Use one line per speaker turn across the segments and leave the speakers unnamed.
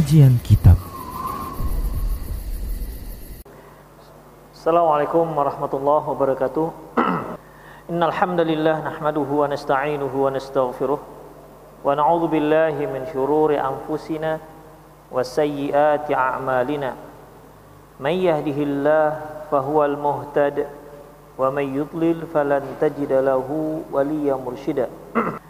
Kajian Kitab.
Assalamualaikum warahmatullahi wabarakatuh. Innal hamdalillah nahmaduhu wa nasta'inuhu wa nastaghfiruh. Wa na'udzu billahi min shururi anfusina wa sayyiati a'malina. May yahdihillahu fahuwal muhtad wa may yudlil falan tajida lahu waliyyan mursyida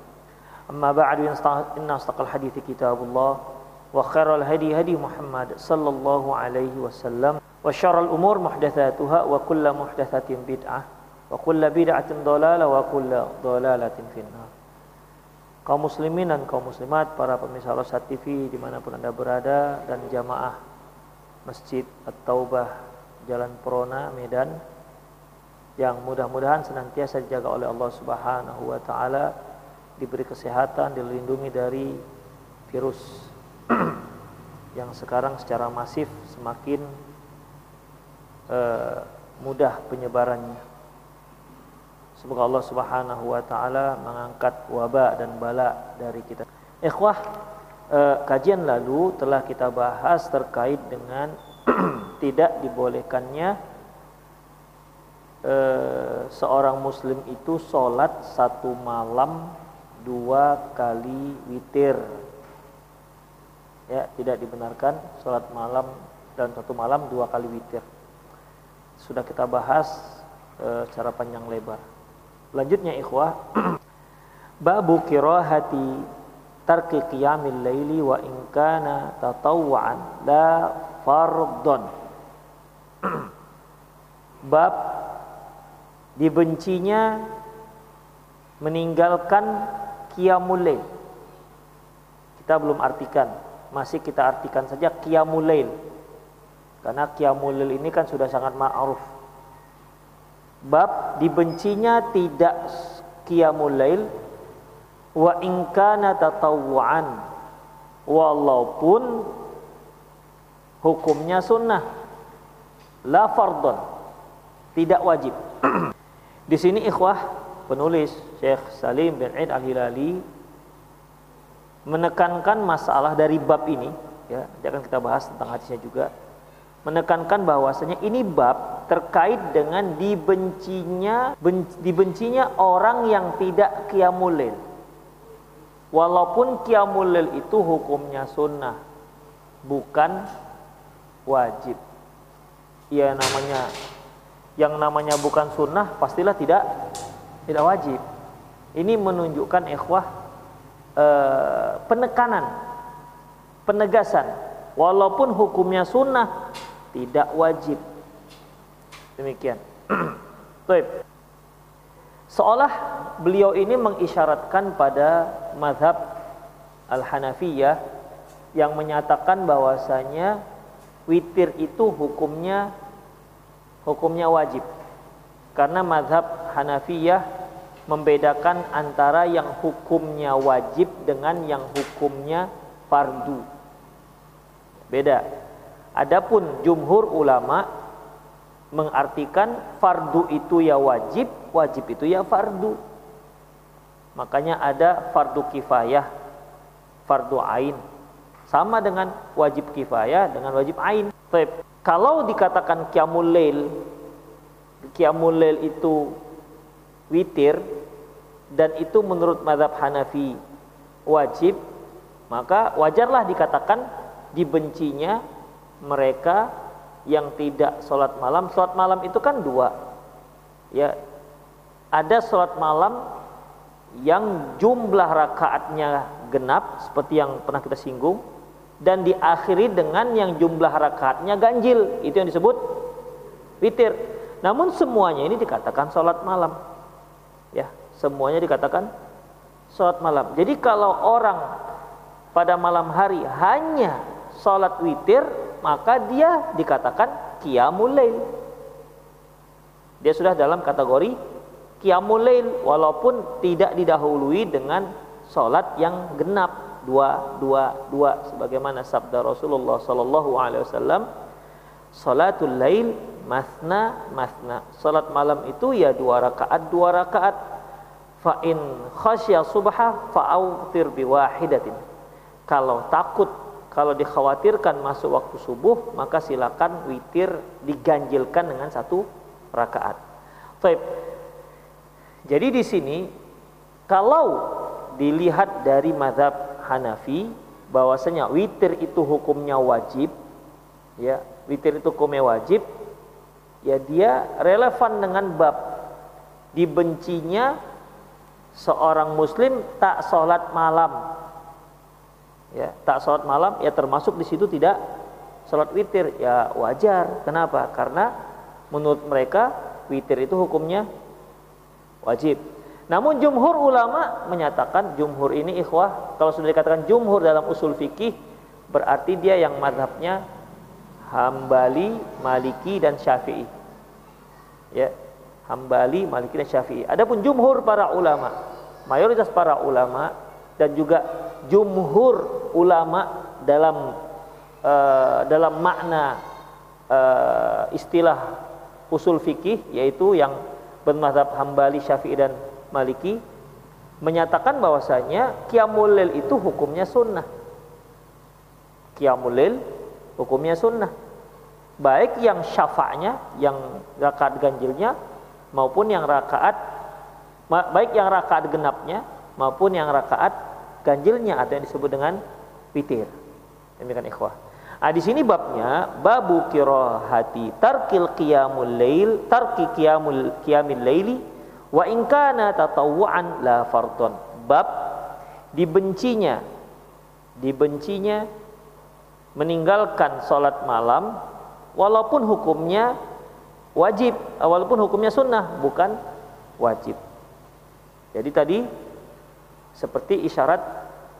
أما بعد إن أصدق الحديث كتاب الله وخير الهدي هدي محمد صلى الله عليه وسلم وشر الأمور محدثاتها وكل محدثة بدعة وكل بدعة ضلالة وكل ضلالة في النار kaum muslimin dan kaum muslimat para pemirsa Rosat TV dimanapun anda berada dan jamaah Masjid At-Taubah Jalan Perona Medan yang mudah-mudahan senantiasa dijaga oleh Allah Subhanahu wa taala diberi kesehatan dilindungi dari virus yang sekarang secara masif semakin uh, mudah penyebarannya Semoga Allah Subhanahu wa taala mengangkat wabak dan bala dari kita. Ikhwah, eh, kajian lalu telah kita bahas terkait dengan tidak dibolehkannya eh, seorang muslim itu sholat satu malam dua kali witir. Ya, tidak dibenarkan sholat malam dan satu malam dua kali witir. Sudah kita bahas eh, secara panjang lebar. Lanjutnya ikhwah Babu kirahati tarki qiyamil laili wa in kana tatawwa'an la fardon Bab dibencinya meninggalkan qiyamul lail. Kita belum artikan, masih kita artikan saja qiyamul lail. Karena qiyamul lail ini kan sudah sangat ma'ruf. Bab dibencinya tidak qiyamul lail wa in kana tatawwuan. Walaupun hukumnya sunnah. La fardun tidak wajib. Di sini ikhwah penulis Syekh Salim bin Aid Al-Hilali menekankan masalah dari bab ini ya nanti akan kita bahas tentang hadisnya juga menekankan bahwasanya ini bab terkait dengan dibencinya dibencinya orang yang tidak qiyamul Walaupun qiyamul itu hukumnya sunnah, bukan wajib. Ya namanya yang namanya bukan sunnah pastilah tidak tidak wajib. Ini menunjukkan ikhwah eh, penekanan, penegasan. Walaupun hukumnya sunnah, tidak wajib. Demikian. Baik. Seolah beliau ini mengisyaratkan pada mazhab Al-Hanafiyah yang menyatakan bahwasanya witir itu hukumnya hukumnya wajib. Karena mazhab Hanafiyah membedakan antara yang hukumnya wajib dengan yang hukumnya fardu. Beda. Adapun jumhur ulama mengartikan fardu itu ya wajib, wajib itu ya fardu. Makanya ada fardu kifayah, fardu ain. Sama dengan wajib kifayah dengan wajib ain. Kalau dikatakan qiyamul lail, qiyamul lail itu witir dan itu menurut mazhab Hanafi wajib, maka wajarlah dikatakan dibencinya mereka yang tidak sholat malam. Sholat malam itu kan dua. Ya, ada sholat malam yang jumlah rakaatnya genap seperti yang pernah kita singgung dan diakhiri dengan yang jumlah rakaatnya ganjil itu yang disebut witir namun semuanya ini dikatakan sholat malam ya semuanya dikatakan sholat malam. Jadi kalau orang pada malam hari hanya sholat witir maka dia dikatakan qiyamul lail. Dia sudah dalam kategori qiyamul lail walaupun tidak didahului dengan salat yang genap. Dua dua dua sebagaimana sabda Rasulullah sallallahu alaihi wasallam salatul lail masna masna. Salat malam itu ya dua rakaat dua rakaat fa in khasya subha fa'autir biwahidatin kalau takut kalau dikhawatirkan masuk waktu subuh maka silakan witir diganjilkan dengan satu rakaat. Baik. Jadi di sini kalau dilihat dari mazhab Hanafi bahwasanya witir itu hukumnya wajib ya witir itu hukumnya wajib ya dia relevan dengan bab dibencinya seorang muslim tak sholat malam. Ya tak sholat malam ya termasuk di situ tidak sholat witir. Ya wajar. Kenapa? Karena menurut mereka witir itu hukumnya wajib. Namun jumhur ulama menyatakan jumhur ini ikhwah. Kalau sudah dikatakan jumhur dalam usul fikih berarti dia yang madhabnya Hambali, Maliki dan Syafi'i. Ya, Hambali, Maliki dan Syafi'i. Adapun jumhur para ulama, mayoritas para ulama dan juga jumhur ulama dalam uh, dalam makna uh, istilah usul fikih yaitu yang bermazhab Hambali, Syafi'i dan Maliki menyatakan bahwasanya qiyamul lail itu hukumnya sunnah. Qiyamul lail hukumnya sunnah. Baik yang syafa'nya, yang rakaat ganjilnya maupun yang rakaat baik yang rakaat genapnya maupun yang rakaat ganjilnya atau yang disebut dengan witir. Demikian ikhwah. Nah, di sini babnya babu kirahati tarkil qiyamul lail tarki qiyamul qiyamil laili wa in kana tatawwuan la fardhon. Bab dibencinya dibencinya meninggalkan salat malam walaupun hukumnya wajib. Walaupun hukumnya sunnah bukan wajib. Jadi tadi seperti isyarat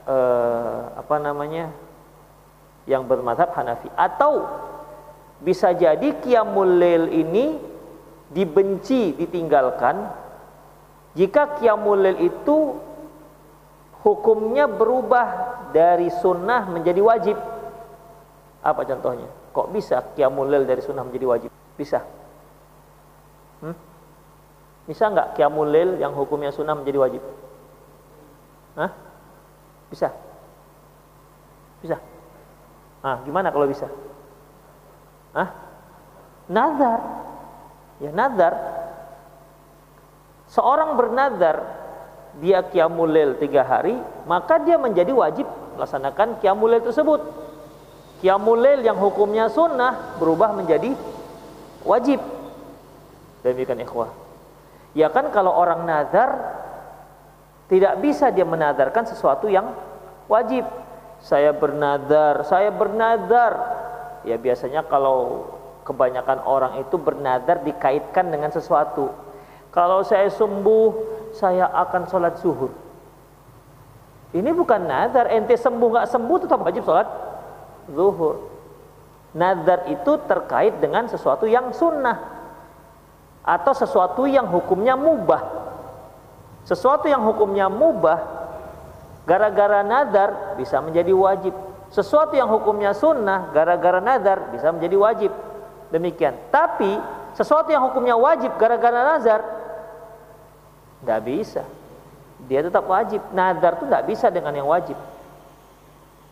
eh, apa namanya yang bermadhab Hanafi. Atau bisa jadi qiyamul lail ini dibenci ditinggalkan jika qiyamul lail itu hukumnya berubah dari sunnah menjadi wajib. Apa contohnya? Kok bisa qiyamul lail dari sunnah menjadi wajib? Bisa hmm? bisa nggak qiyamul lail yang hukumnya sunnah menjadi wajib Hah? bisa bisa Ah, gimana kalau bisa? Ah, nazar. Ya nazar. Seorang bernazar dia kiamulil tiga hari, maka dia menjadi wajib melaksanakan kiamulil tersebut. Kiamulil yang hukumnya sunnah berubah menjadi wajib. Demikian ikhwah. Ya kan kalau orang nazar tidak bisa dia menazarkan sesuatu yang wajib saya bernadar, saya bernadar. Ya biasanya kalau kebanyakan orang itu bernadar dikaitkan dengan sesuatu. Kalau saya sembuh, saya akan sholat zuhur. Ini bukan nadar, ente sembuh nggak sembuh tetap wajib sholat zuhur. Nadar itu terkait dengan sesuatu yang sunnah atau sesuatu yang hukumnya mubah. Sesuatu yang hukumnya mubah gara-gara nadar bisa menjadi wajib. Sesuatu yang hukumnya sunnah gara-gara nadar bisa menjadi wajib. Demikian. Tapi sesuatu yang hukumnya wajib gara-gara nazar tidak bisa. Dia tetap wajib. Nadar itu tidak bisa dengan yang wajib.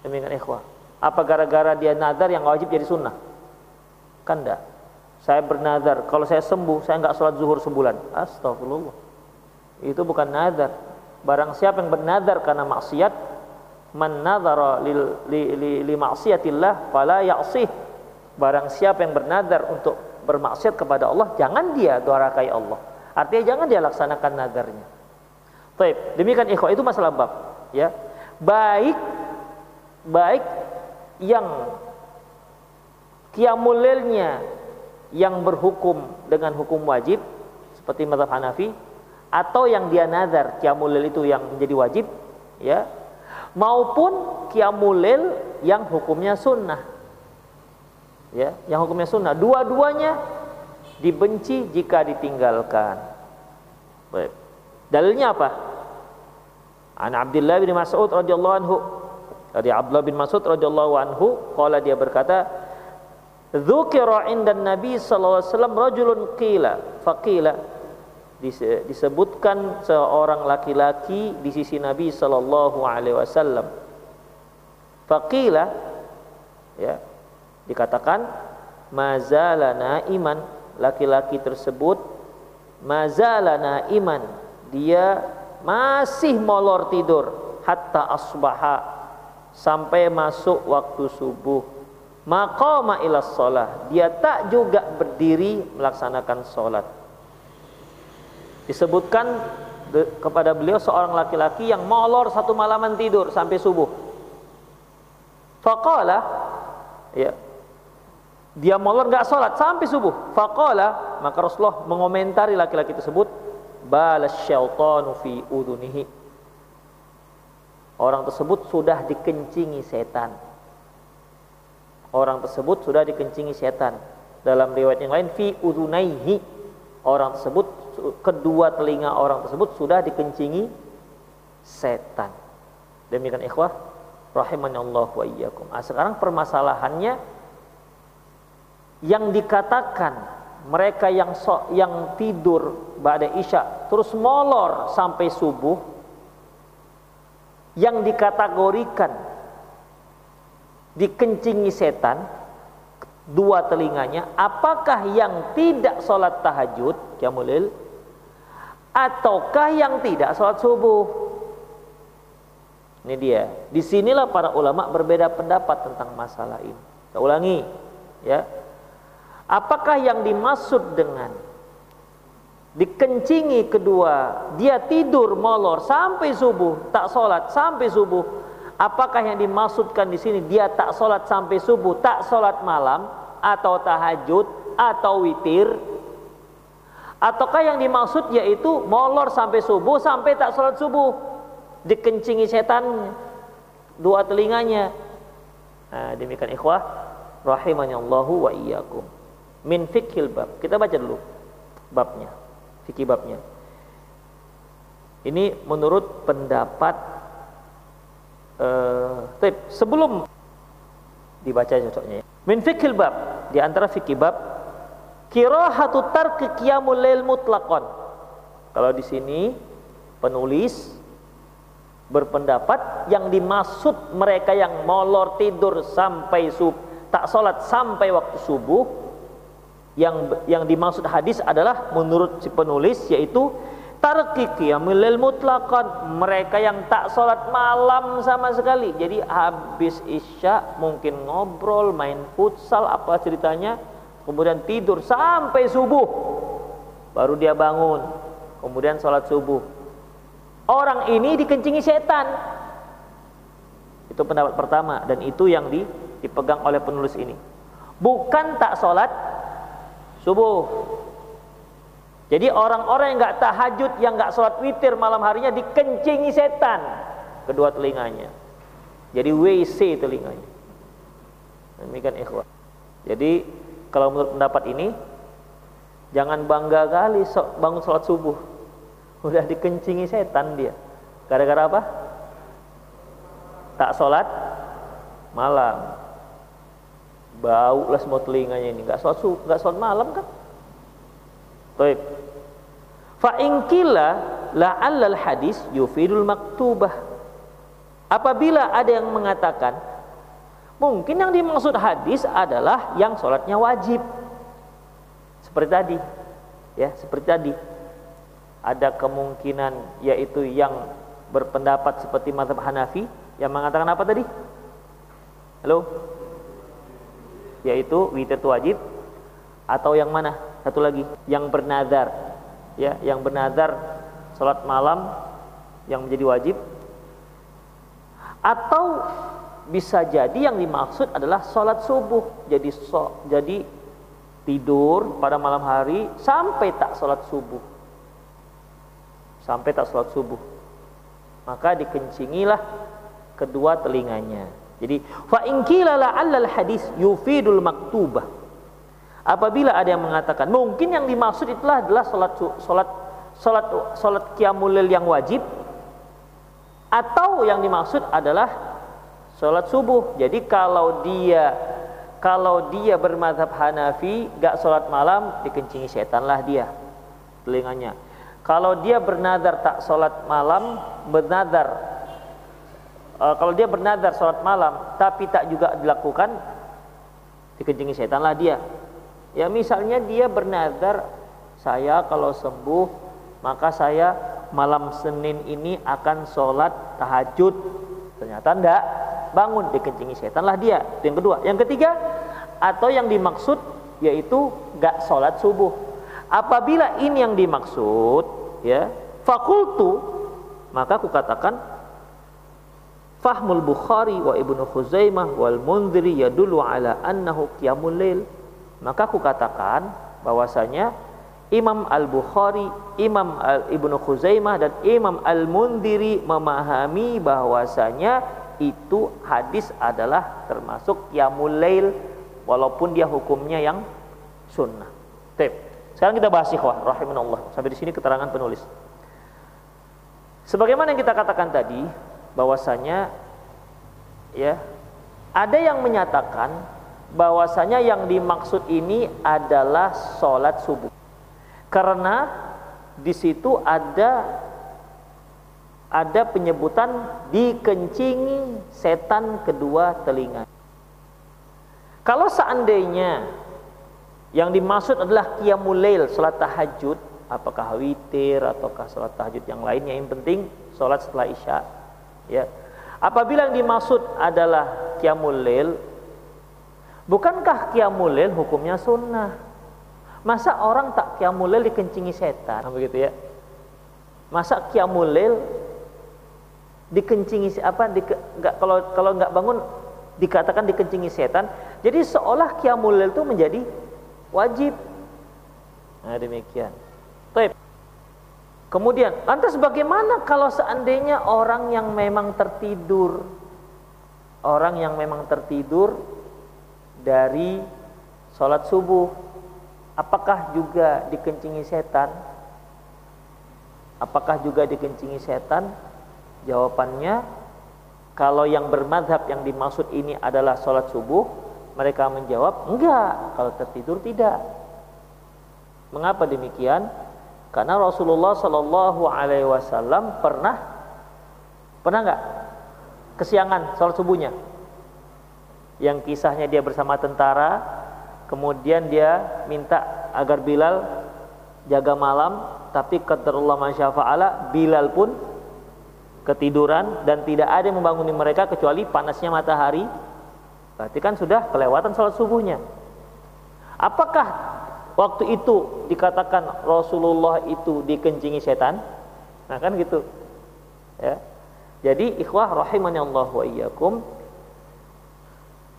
Demikian ikhwah. Apa gara-gara dia nadar yang wajib jadi sunnah? Kan tidak. Saya bernadar, kalau saya sembuh, saya nggak sholat zuhur sebulan. Astagfirullah. Itu bukan nadar, Barang siapa yang bernadar karena maksiat, man li, li, li, li maksiatillah fala ya'sih. barang siapa yang bernadar untuk bermaksiat kepada Allah jangan dia durakai Allah artinya jangan dia laksanakan nadarnya Baik, demikian ikhwah itu masalah bab ya baik baik yang kiamulilnya yang berhukum dengan hukum wajib seperti mazhab Hanafi atau yang dia nazar kiamulil itu yang menjadi wajib ya maupun kiamulil yang hukumnya sunnah ya yang hukumnya sunnah. Dua-duanya dibenci jika ditinggalkan. Baik. Dalilnya apa? An Abdullah bin Mas'ud radhiyallahu anhu. Dari Abdullah bin Mas'ud radhiyallahu anhu qala dia berkata dzukira inda Nabi sallallahu alaihi wasallam rajulun qila faqila. Disebutkan seorang laki-laki di sisi Nabi sallallahu alaihi wasallam. Faqila ya dikatakan mazalana iman laki-laki tersebut mazalana iman dia masih molor tidur hatta asbaha sampai masuk waktu subuh maqama ila sholat dia tak juga berdiri melaksanakan sholat disebutkan kepada beliau seorang laki-laki yang molor satu malaman tidur sampai subuh faqala ya dia molor nggak sholat sampai subuh. Fakola maka Rasulullah mengomentari laki-laki tersebut balas syaitanu fi udunihi. Orang tersebut sudah dikencingi setan. Orang tersebut sudah dikencingi setan. Dalam riwayat yang lain fi udunaihi. Orang tersebut kedua telinga orang tersebut sudah dikencingi setan. Demikian ikhwah rahimani Allah wa iyyakum. Nah, sekarang permasalahannya yang dikatakan mereka yang so, yang tidur pada isya terus molor sampai subuh yang dikategorikan dikencingi setan dua telinganya apakah yang tidak sholat tahajud jamulil ataukah yang tidak sholat subuh? Ini dia. Di sinilah para ulama berbeda pendapat tentang masalah ini. Saya ulangi ya. Apakah yang dimaksud dengan dikencingi kedua, dia tidur molor sampai subuh, tak sholat sampai subuh. Apakah yang dimaksudkan di sini dia tak sholat sampai subuh, tak sholat malam atau tahajud atau witir? Ataukah yang dimaksud yaitu molor sampai subuh sampai tak sholat subuh, dikencingi setan dua telinganya. Nah, demikian ikhwah rahimahnya Allahu wa iyyakum min fikhil bab. Kita baca dulu babnya, fikih babnya. Ini menurut pendapat uh, tip, sebelum dibaca cocoknya. Min fikhil bab, di antara fikih bab kirahatu tarki qiyamul lail mutlaqan. Kalau di sini penulis berpendapat yang dimaksud mereka yang molor tidur sampai sub tak sholat sampai waktu subuh yang yang dimaksud hadis adalah menurut si penulis yaitu tarki qiyamul mutlaqan. Mereka yang tak sholat malam sama sekali. Jadi habis isya mungkin ngobrol main futsal apa ceritanya. Kemudian tidur sampai subuh. Baru dia bangun. Kemudian sholat subuh. Orang ini dikencingi setan. Itu pendapat pertama. Dan itu yang dipegang oleh penulis ini. Bukan tak sholat subuh. Jadi orang-orang yang nggak tahajud, yang nggak sholat witir malam harinya dikencingi setan kedua telinganya. Jadi WC telinganya. Demikian ikhwah. Jadi kalau menurut pendapat ini jangan bangga kali bangun sholat subuh. Udah dikencingi setan dia. Gara-gara apa? Tak sholat malam bau lah semua telinganya ini nggak sholat nggak sholat malam kan Baik. Fa inkila la'allal hadis yufidul maktubah. Apabila ada yang mengatakan mungkin yang dimaksud hadis adalah yang sholatnya wajib. Seperti tadi. Ya, seperti tadi. Ada kemungkinan yaitu yang berpendapat seperti mazhab Hanafi yang mengatakan apa tadi? Halo? yaitu witir itu wajib atau yang mana? Satu lagi, yang bernazar. Ya, yang bernazar salat malam yang menjadi wajib. Atau bisa jadi yang dimaksud adalah sholat subuh. Jadi so, jadi tidur pada malam hari sampai tak sholat subuh. Sampai tak sholat subuh. Maka dikencingilah kedua telinganya. Jadi fa in qila la'allal hadis yufidul maktubah apabila ada yang mengatakan mungkin yang dimaksud itulah adalah sholat sholat sholat sholat qiyamul yang wajib atau yang dimaksud adalah sholat subuh. Jadi kalau dia kalau dia bermadhab Hanafi gak sholat malam dikencingi setanlah dia telinganya. Kalau dia bernadar tak sholat malam bernadar uh, kalau dia bernadar sholat malam tapi tak juga dilakukan dikencingi setanlah dia. Ya misalnya dia bernadar saya kalau sembuh maka saya malam Senin ini akan sholat tahajud. Ternyata enggak bangun dikencingi setan lah dia. Itu yang kedua. Yang ketiga atau yang dimaksud yaitu gak sholat subuh. Apabila ini yang dimaksud ya fakultu maka aku katakan fahmul Bukhari wa Ibnu Khuzaimah wal Munziri yadullu ala annahu qiyamul lail maka aku katakan bahwasanya Imam Al-Bukhari, Imam Al Ibnu Khuzaimah dan Imam Al-Mundiri memahami bahwasanya itu hadis adalah termasuk qiyamul lail walaupun dia hukumnya yang sunnah. Tip. Sekarang kita bahas ikhwah rahimanallah. Sampai di sini keterangan penulis. Sebagaimana yang kita katakan tadi bahwasanya ya ada yang menyatakan bahwasanya yang dimaksud ini adalah sholat subuh. Karena di situ ada ada penyebutan dikencingi setan kedua telinga. Kalau seandainya yang dimaksud adalah qiyamul lail, salat tahajud, apakah witir ataukah salat tahajud yang lainnya yang penting salat setelah Isya, ya. Apabila yang dimaksud adalah qiyamul lail, bukankah qiyamul lail hukumnya sunnah? Masa orang tak kiamulil dikencingi setan, begitu ya? Masa kiamulil dikencingi apa? Di, enggak, kalau kalau nggak bangun dikatakan dikencingi setan, jadi seolah kiamulil itu menjadi wajib. Nah demikian. Taip. Kemudian, lantas bagaimana kalau seandainya orang yang memang tertidur, orang yang memang tertidur dari sholat subuh, Apakah juga dikencingi setan? Apakah juga dikencingi setan? Jawabannya, kalau yang bermadhab yang dimaksud ini adalah sholat subuh, mereka menjawab, enggak, kalau tertidur tidak. Mengapa demikian? Karena Rasulullah Shallallahu Alaihi Wasallam pernah pernah enggak kesiangan sholat subuhnya? Yang kisahnya dia bersama tentara kemudian dia minta agar Bilal jaga malam tapi qadarullah masyafa'ala Bilal pun ketiduran dan tidak ada yang membanguni mereka kecuali panasnya matahari. Berarti kan sudah kelewatan sholat subuhnya. Apakah waktu itu dikatakan Rasulullah itu dikencingi setan? Nah kan gitu. Ya. Jadi ikhwah rahimani Allah wa iyyakum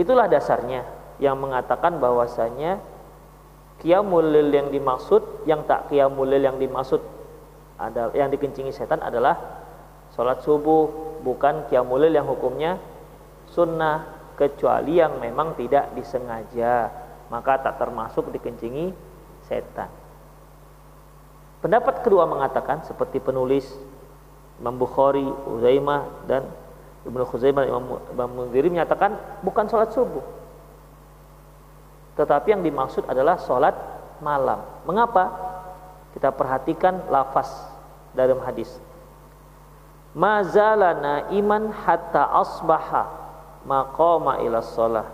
itulah dasarnya yang mengatakan bahwasanya qiyamul lil yang dimaksud yang tak qiyamul lil yang dimaksud adalah yang dikencingi setan adalah sholat subuh bukan qiyamul lil yang hukumnya sunnah kecuali yang memang tidak disengaja maka tak termasuk dikencingi setan. Pendapat kedua mengatakan seperti penulis Imam Bukhari, Uzaimah dan Ibnu Khuzaimah Imam, Imam Munziri menyatakan bukan sholat subuh tetapi yang dimaksud adalah sholat malam. Mengapa? Kita perhatikan lafaz dalam hadis. Mazalana iman hatta asbaha maqama ila sholat.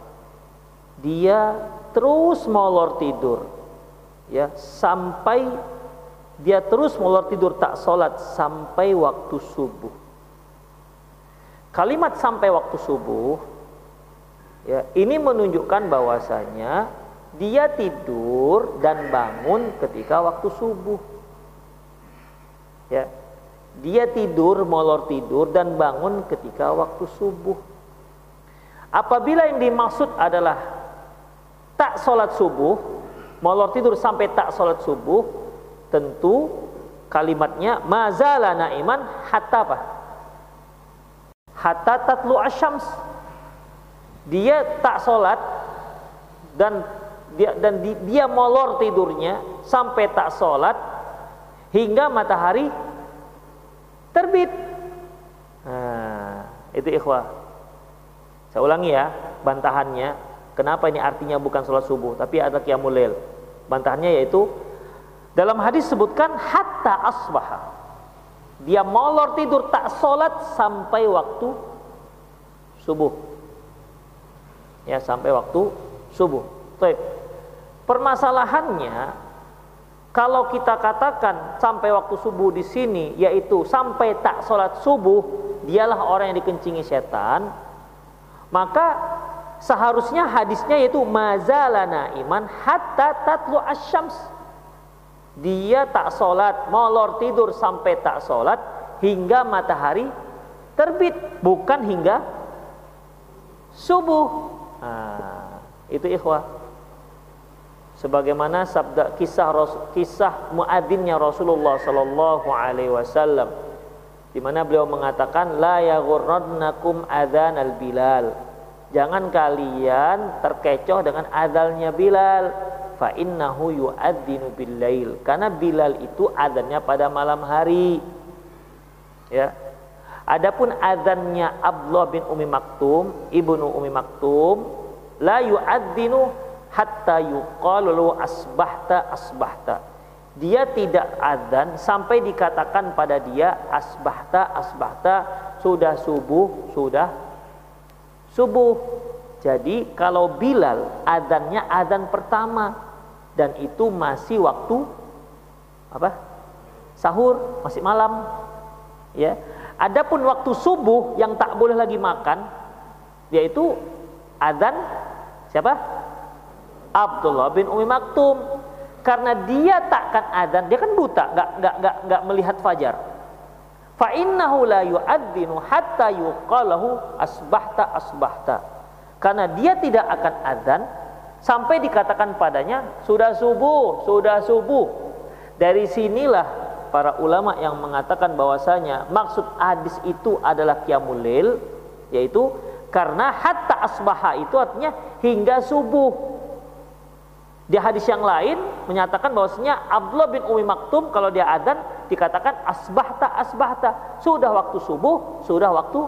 Dia terus molor tidur. Ya, sampai dia terus molor tidur tak sholat sampai waktu subuh. Kalimat sampai waktu subuh Ya, ini menunjukkan bahwasanya dia tidur dan bangun ketika waktu subuh. Ya. Dia tidur, molor tidur dan bangun ketika waktu subuh. Apabila yang dimaksud adalah tak sholat subuh, molor tidur sampai tak sholat subuh, tentu kalimatnya mazala naiman hatta apa? Hatta tatlu asyams. Dia tak sholat dan dia dan di, dia molor tidurnya sampai tak sholat hingga matahari terbit. Nah, itu ikhwah. Saya ulangi ya, bantahannya. Kenapa ini artinya bukan sholat subuh, tapi ada qiyamul lail. Bantahannya yaitu dalam hadis sebutkan hatta asbaha. Dia molor tidur tak sholat sampai waktu subuh. Ya sampai waktu subuh. Baik. Permasalahannya kalau kita katakan sampai waktu subuh di sini yaitu sampai tak sholat subuh dialah orang yang dikencingi setan maka seharusnya hadisnya yaitu mazalana iman hatta tatlu asyams dia tak sholat molor tidur sampai tak sholat hingga matahari terbit bukan hingga subuh. Nah, itu ikhwah. Sebagaimana sabda kisah kisah muadzinnya Rasulullah sallallahu alaihi wasallam di mana beliau mengatakan la yaghurrannakum adzan al bilal jangan kalian terkecoh dengan azalnya Bilal fa innahu yu'adzinu bil lail karena Bilal itu adzannya pada malam hari ya adapun adzannya Abdullah bin Umi Maktum ibnu Umi Maktum la yu'adzinu hatta yuqalu asbahta asbahta. Dia tidak adzan sampai dikatakan pada dia asbahta asbahta sudah subuh sudah subuh. Jadi kalau Bilal adzannya adzan pertama dan itu masih waktu apa? Sahur, masih malam. Ya. Adapun waktu subuh yang tak boleh lagi makan yaitu adzan siapa? Abdullah bin Umi Maktum karena dia takkan adzan dia kan buta nggak nggak nggak nggak melihat fajar fa innahu la yu'adzinu hatta yuqalahu asbahta asbahta karena dia tidak akan adzan sampai dikatakan padanya sudah subuh sudah subuh dari sinilah para ulama yang mengatakan bahwasanya maksud hadis itu adalah qiyamul yaitu karena hatta asbaha itu artinya hingga subuh di hadis yang lain menyatakan bahwasanya Abdullah bin Umi Maktum kalau dia adzan dikatakan asbahta asbahta sudah waktu subuh sudah waktu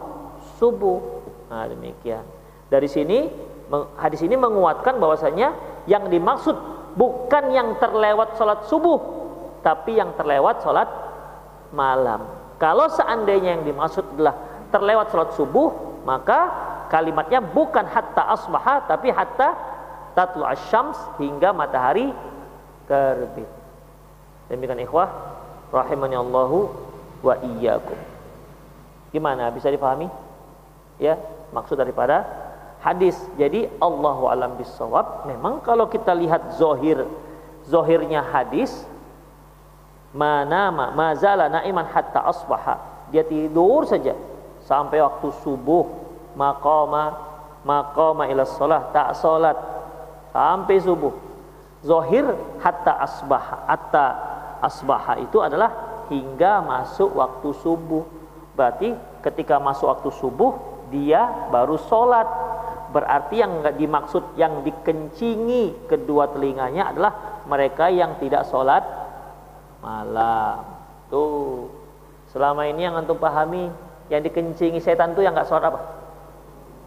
subuh. Nah demikian. Dari sini hadis ini menguatkan bahwasanya yang dimaksud bukan yang terlewat sholat subuh tapi yang terlewat sholat malam. Kalau seandainya yang dimaksud adalah terlewat sholat subuh maka kalimatnya bukan hatta asbaha tapi hatta tatlu asyams hingga matahari terbit. Demikian ikhwah rahimani Allahu wa iyyakum. Gimana bisa dipahami? Ya, maksud daripada hadis. Jadi Allahu alam bisawab. Memang kalau kita lihat zohir zohirnya hadis mana ma mazala naiman hatta asbaha. Dia tidur saja sampai waktu subuh maqama maqama ila shalah tak salat sampai subuh. Zohir hatta asbah, hatta asbaha itu adalah hingga masuk waktu subuh. Berarti ketika masuk waktu subuh dia baru sholat. Berarti yang dimaksud yang dikencingi kedua telinganya adalah mereka yang tidak sholat malam. Tuh selama ini yang antum pahami yang dikencingi setan tuh yang nggak sholat apa?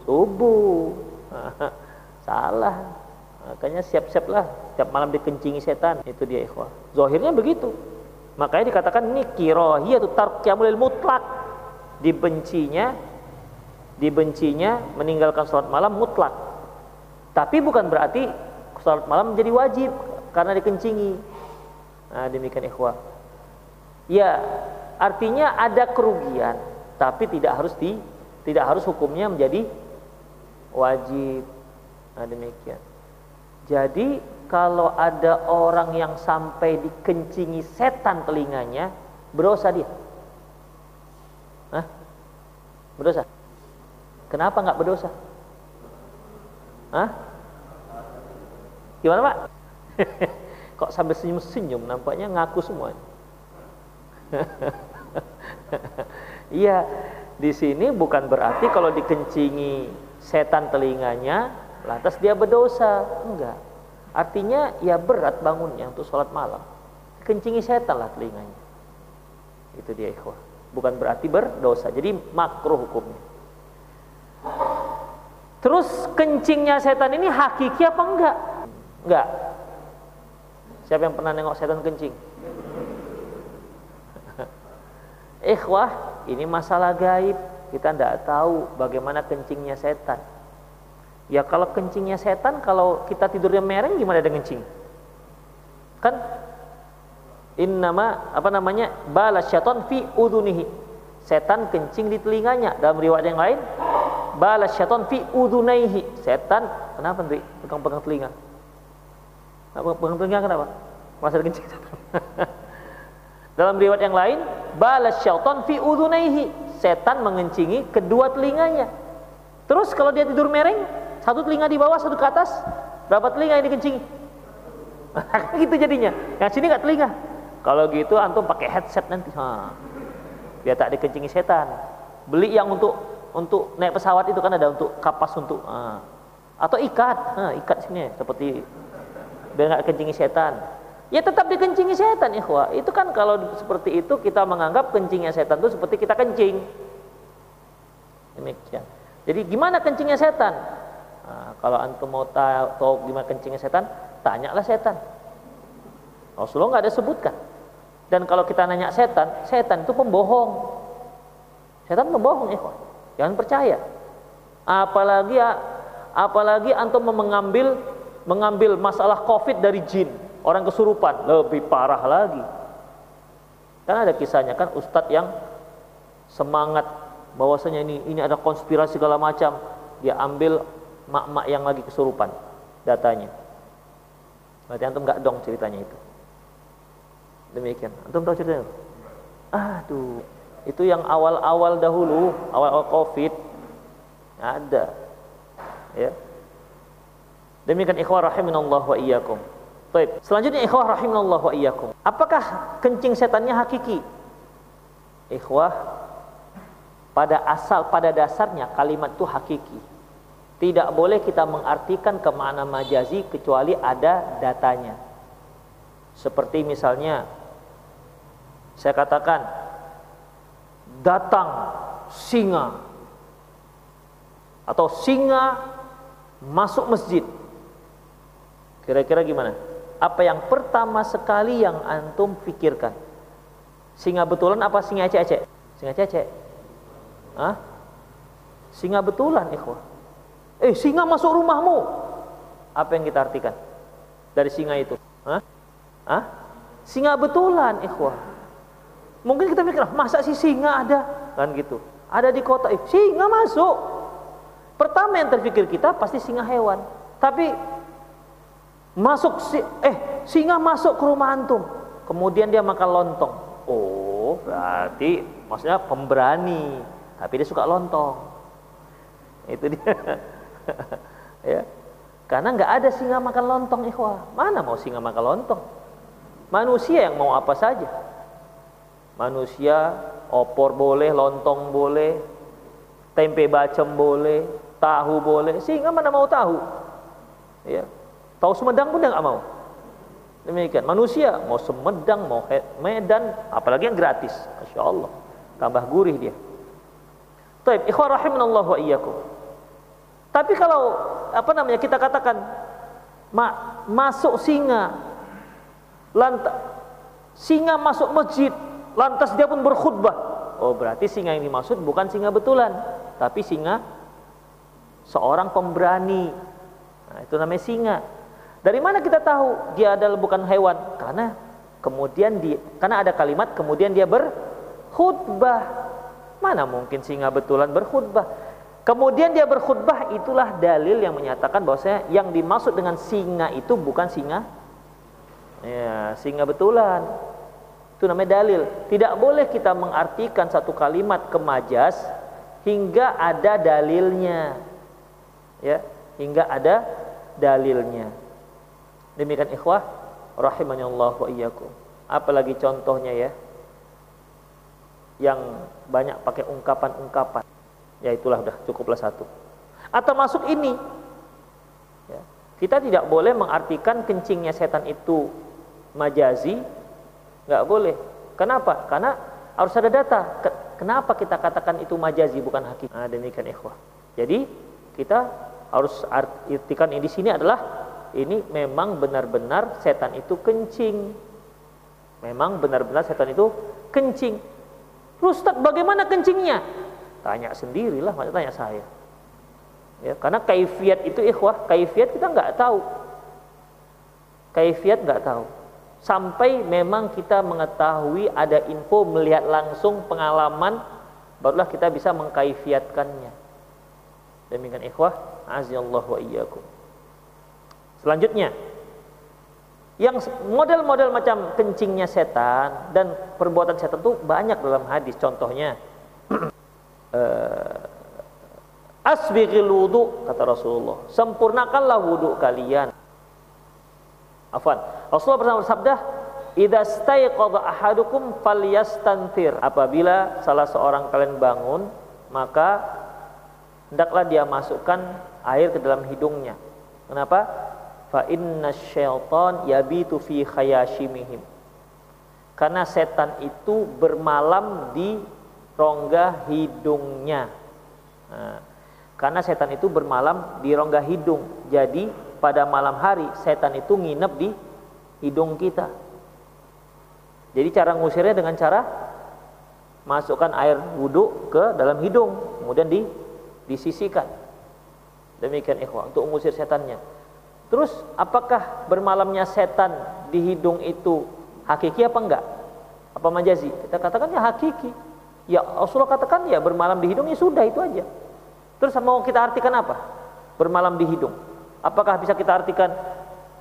Subuh. Salah. Makanya siap-siaplah tiap malam dikencingi setan. Itu dia ikhwah. Zohirnya begitu. Makanya dikatakan ini kirohiyah itu tarqiyamul mutlak. Dibencinya dibencinya meninggalkan sholat malam mutlak. Tapi bukan berarti sholat malam menjadi wajib karena dikencingi. Nah, demikian ikhwah. Ya, artinya ada kerugian, tapi tidak harus di tidak harus hukumnya menjadi wajib. Nah demikian. Jadi kalau ada orang yang sampai dikencingi setan telinganya, berdosa dia. Hah? Berdosa? Kenapa nggak berdosa? Hah? Gimana Pak? Kok sambil senyum-senyum nampaknya ngaku semua. Iya, di sini bukan berarti kalau dikencingi setan telinganya lantas dia berdosa. Enggak. Artinya ya berat bangunnya untuk sholat malam. Kencingi setan lah telinganya. Itu dia ikhwah. Bukan berarti berdosa. Jadi makruh hukumnya. Terus kencingnya setan ini hakiki apa enggak? Enggak. Siapa yang pernah nengok setan kencing? Ikhwah, ini masalah gaib. Kita tidak tahu bagaimana kencingnya setan. Ya kalau kencingnya setan, kalau kita tidurnya mereng gimana dengan kencing? Kan in nama apa namanya? Balas syaitan fi udunihi. Setan kencing di telinganya. Dalam riwayat yang lain, balas syaitan fi udunaihi. Setan kenapa nanti pegang-pegang telinga? Pegang telinga kenapa? Masa kencing Dalam riwayat yang lain, balas syaitan fi udunaihi. Setan mengencingi kedua telinganya. Terus kalau dia tidur mereng, satu telinga di bawah, satu ke atas. Berapa telinga yang dikencingi? gitu jadinya. Yang sini nggak telinga. Kalau gitu antum pakai headset nanti. Ha. Biar tak dikencingi setan. Beli yang untuk untuk naik pesawat itu kan ada untuk kapas untuk ha. atau ikat. Ha, ikat sini seperti biar nggak kencingi setan. Ya tetap dikencingi setan ikhwah. Itu kan kalau seperti itu kita menganggap kencingnya setan itu seperti kita kencing. Demikian. Jadi gimana kencingnya setan? Nah, kalau antum mau tahu, tahu gimana kencingnya setan, tanyalah setan. Rasulullah nggak ada sebutkan. Dan kalau kita nanya setan, setan itu pembohong. Setan pembohong, ya Jangan percaya. Apalagi ya, apalagi antum mengambil mengambil masalah covid dari jin, orang kesurupan, lebih parah lagi. Kan ada kisahnya kan ustadz yang semangat bahwasanya ini ini ada konspirasi segala macam, dia ambil mak-mak yang lagi kesurupan datanya. Berarti antum nggak dong ceritanya itu. Demikian. Antum tahu ceritanya? Aduh, itu yang awal-awal dahulu, awal-awal Covid ada. Ya. Demikian ikhwah rahiminallah wa iyyakum. Baik, selanjutnya ikhwah rahiminallah wa iyyakum. Apakah kencing setannya hakiki? Ikhwah pada asal pada dasarnya kalimat itu hakiki. Tidak boleh kita mengartikan ke makna majazi kecuali ada datanya. Seperti misalnya saya katakan datang singa atau singa masuk masjid. Kira-kira gimana? Apa yang pertama sekali yang antum pikirkan? Singa betulan apa singa ecek-ecek? Singa ecek-ecek. Hah? Singa betulan, ikhwah. Eh, singa masuk rumahmu. Apa yang kita artikan dari singa itu? Hah? Hah? Singa betulan, ikhwah. Mungkin kita mikir, masa sih singa ada? Kan gitu. Ada di kota, eh, singa masuk. Pertama yang terpikir kita pasti singa hewan. Tapi masuk si, eh singa masuk ke rumah antum. Kemudian dia makan lontong. Oh, berarti maksudnya pemberani. Tapi dia suka lontong. Itu dia. ya. Karena nggak ada singa makan lontong ikhwah. Mana mau singa makan lontong? Manusia yang mau apa saja. Manusia opor boleh, lontong boleh, tempe bacem boleh, tahu boleh. Singa mana mau tahu? Ya. Tahu Sumedang pun nggak mau. Demikian manusia mau Sumedang mau Medan, apalagi yang gratis, masya Allah, tambah gurih dia. Taib, ikhwah rahimanallah wa iyyakum. Tapi kalau apa namanya kita katakan ma masuk singa, lantas singa masuk masjid, lantas dia pun berkhutbah. Oh berarti singa yang dimaksud bukan singa betulan, tapi singa seorang pemberani. Nah, itu namanya singa. Dari mana kita tahu dia adalah bukan hewan? Karena kemudian di karena ada kalimat kemudian dia berkhutbah. Mana mungkin singa betulan berkhutbah? Kemudian dia berkhutbah itulah dalil yang menyatakan bahwasanya yang dimaksud dengan singa itu bukan singa ya, singa betulan. Itu namanya dalil. Tidak boleh kita mengartikan satu kalimat kemajas hingga ada dalilnya. Ya, hingga ada dalilnya. Demikian ikhwah rahimahnya Allah wa iyyakum. Apalagi contohnya ya yang banyak pakai ungkapan-ungkapan ya itulah udah cukuplah satu atau masuk ini ya. kita tidak boleh mengartikan kencingnya setan itu majazi nggak boleh. Kenapa? Karena harus ada data. Kenapa kita katakan itu majazi bukan hakikat nah, demikian ikhwah. Jadi kita harus artikan ini di sini adalah ini memang benar-benar setan itu kencing. Memang benar-benar setan itu kencing. Ustaz bagaimana kencingnya? Tanya sendirilah, maksudnya tanya saya. Ya, karena kaifiat itu ikhwah, kaifiat kita nggak tahu. Kaifiat nggak tahu. Sampai memang kita mengetahui ada info melihat langsung pengalaman barulah kita bisa mengkaifiatkannya. Demikian ikhwah, azallahu wa iyyakum. Selanjutnya, yang model-model macam kencingnya setan dan perbuatan setan itu banyak dalam hadis. Contohnya, uh, asbighil wudu kata Rasulullah sempurnakanlah wudu kalian afwan. Rasulullah pernah bersabda idza staiqadha ahadukum falyastantir apabila salah seorang kalian bangun maka hendaklah dia masukkan air ke dalam hidungnya. Kenapa? Fa inna syaitan yabitu fi khayashimihim. Karena setan itu bermalam di rongga hidungnya. Nah, karena setan itu bermalam di rongga hidung. Jadi pada malam hari setan itu nginep di hidung kita. Jadi cara ngusirnya dengan cara masukkan air wudhu ke dalam hidung, kemudian di disisikan. Demikian ikhwah untuk mengusir setannya. Terus apakah bermalamnya setan di hidung itu hakiki apa enggak? Apa majazi? Kita katakan ya hakiki. Ya Rasulullah katakan ya bermalam di hidung ya sudah itu aja. Terus mau kita artikan apa? Bermalam di hidung. Apakah bisa kita artikan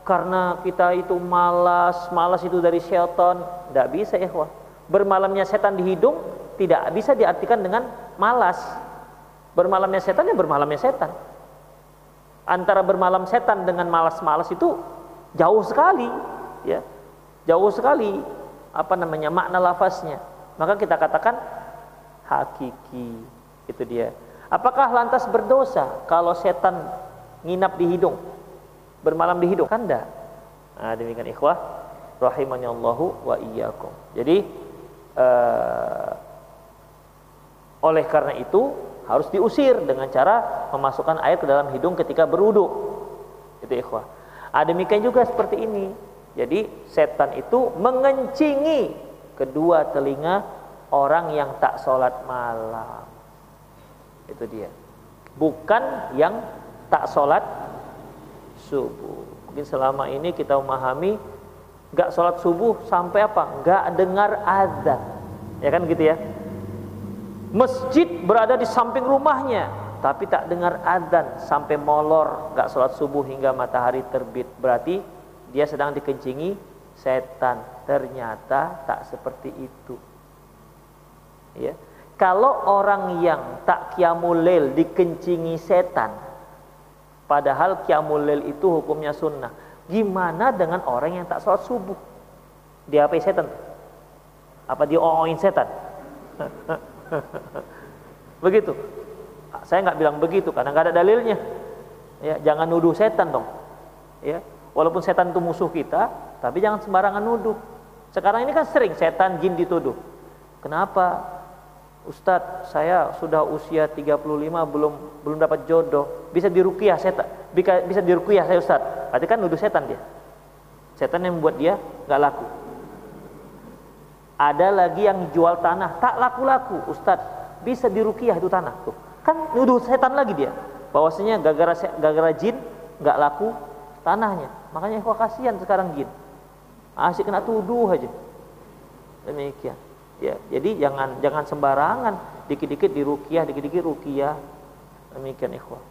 karena kita itu malas, malas itu dari syaitan? Tidak bisa ya Bermalamnya setan di hidung tidak bisa diartikan dengan malas. Bermalamnya setan ya bermalamnya setan. Antara bermalam setan dengan malas-malas itu jauh sekali, ya. Jauh sekali apa namanya makna lafaznya. Maka kita katakan hakiki. Itu dia. Apakah lantas berdosa kalau setan nginap di hidung? Bermalam di hidung? Kan enggak. Nah, demikian ikhwah rahimani Allahu wa iyyakum. Jadi uh, oleh karena itu harus diusir dengan cara memasukkan air ke dalam hidung ketika berwudu. Itu ikhwah. Ah, demikian juga seperti ini. Jadi setan itu mengencingi kedua telinga orang yang tak sholat malam itu dia bukan yang tak sholat subuh. Mungkin selama ini kita memahami nggak sholat subuh sampai apa? Nggak dengar azan. Ya kan gitu ya? Masjid berada di samping rumahnya tapi tak dengar azan sampai molor. Nggak sholat subuh hingga matahari terbit. Berarti dia sedang dikencingi setan. Ternyata tak seperti itu. Ya. Kalau orang yang tak kiamulil dikencingi setan padahal kiamulil itu hukumnya sunnah. Gimana dengan orang yang tak sholat subuh? Dia apa setan? Apa dia ooin setan? Begitu. Saya nggak bilang begitu karena nggak ada dalilnya. Ya jangan nuduh setan dong. Ya walaupun setan itu musuh kita tapi jangan sembarangan nuduh. Sekarang ini kan sering setan jin dituduh. Kenapa Ustadz saya sudah usia 35 belum belum dapat jodoh. Bisa dirukiah setan bisa, bisa dirukiah saya Ustadz? Berarti kan nuduh setan dia. Setan yang membuat dia nggak laku. Ada lagi yang jual tanah tak laku-laku Ustadz. Bisa dirukiah itu tanah tuh. Kan nuduh setan lagi dia. Bahwasanya gara-gara gara jin nggak laku tanahnya. Makanya kok kasihan sekarang jin. Asik kena tuduh aja. Demikian ya jadi jangan jangan sembarangan. Dikit-dikit dirukiah dikit-dikit rukiah. Demikian ikhwah.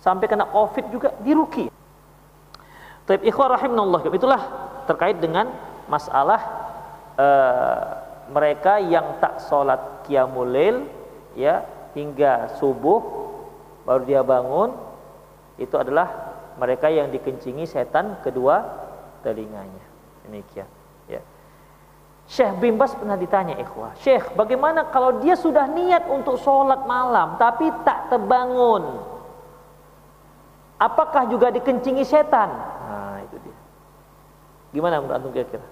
Sampai kena Covid juga diruki. Tapi ikhwah rahimahullah itulah terkait dengan masalah uh, mereka yang tak sholat qiyamul ya hingga subuh baru dia bangun itu adalah mereka yang dikencingi setan kedua telinganya. Demikian Syekh Bimbas pernah ditanya ikhwah Syekh bagaimana kalau dia sudah niat untuk sholat malam tapi tak terbangun? Apakah juga dikencingi setan? Nah itu dia. Gimana menurut antum kira-kira?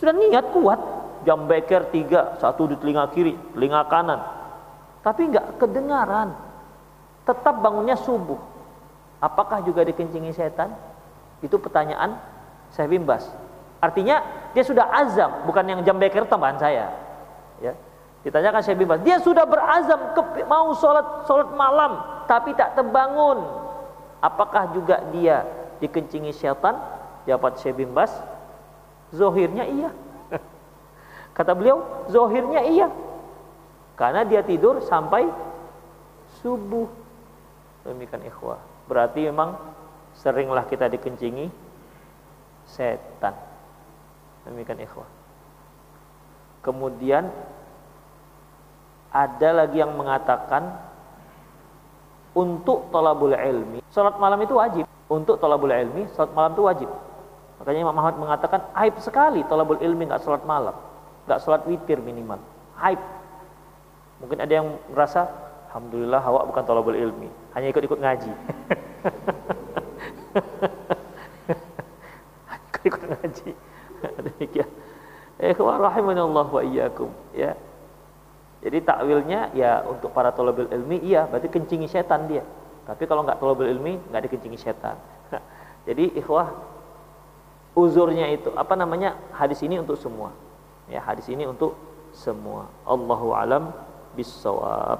Sudah niat. Kuat. Jam beker tiga satu di telinga kiri telinga kanan. Tapi nggak kedengaran. Tetap bangunnya subuh. Apakah juga dikencingi setan? Itu pertanyaan saya bimbas artinya dia sudah azam bukan yang jam beker tambahan saya ya ditanyakan saya bimbas dia sudah berazam ke, mau sholat sholat malam tapi tak terbangun apakah juga dia dikencingi setan jawaban saya bimbas zohirnya iya Kata beliau, zohirnya iya. Karena dia tidur sampai subuh. Demikian ikhwah. Berarti memang seringlah kita dikencingi setan. Demikian ikhwah. Kemudian ada lagi yang mengatakan untuk tolabul ilmi, salat malam itu wajib. Untuk tolabul ilmi, salat malam itu wajib. Makanya Imam Muhammad mengatakan aib sekali tolabul ilmi nggak salat malam nggak sholat witir minimal hype mungkin ada yang merasa alhamdulillah hawa bukan tolabul ilmi hanya ikut-ikut ngaji ikut-ikut ngaji demikian eh rahimanallah wa iyyakum ya jadi takwilnya ya untuk para tolabul ilmi iya berarti kencingi setan dia tapi kalau nggak tolabul ilmi nggak dikencingi setan jadi ikhwah uzurnya itu apa namanya hadis ini untuk semua Ya, hadis ini untuk semua. Allahu alam bisawab.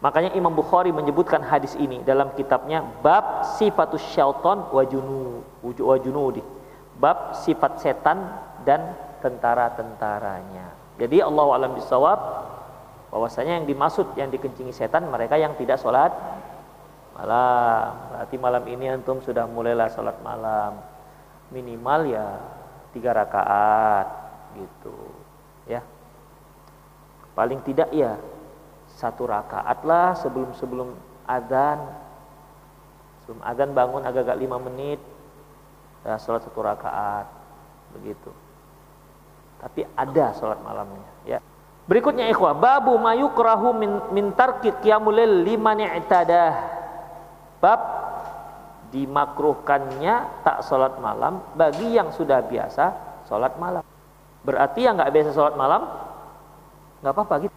Makanya Imam Bukhari menyebutkan hadis ini dalam kitabnya bab sifatus syaitan wa junudi. Bab sifat setan dan tentara-tentaranya. Jadi Allahu alam bisawab bahwasanya yang dimaksud yang dikencingi setan mereka yang tidak sholat malam. Berarti malam ini antum sudah mulailah sholat malam. Minimal ya tiga rakaat gitu ya paling tidak ya satu rakaat lah sebelum sebelum adzan sebelum adzan bangun agak-agak lima menit ya, sholat satu rakaat begitu tapi ada sholat malamnya ya berikutnya ikhwah babu mayukrahu min, min tarki qiyamul liman i'tadah bab dimakruhkannya tak sholat malam bagi yang sudah biasa sholat malam. Berarti yang nggak biasa sholat malam nggak apa-apa gitu.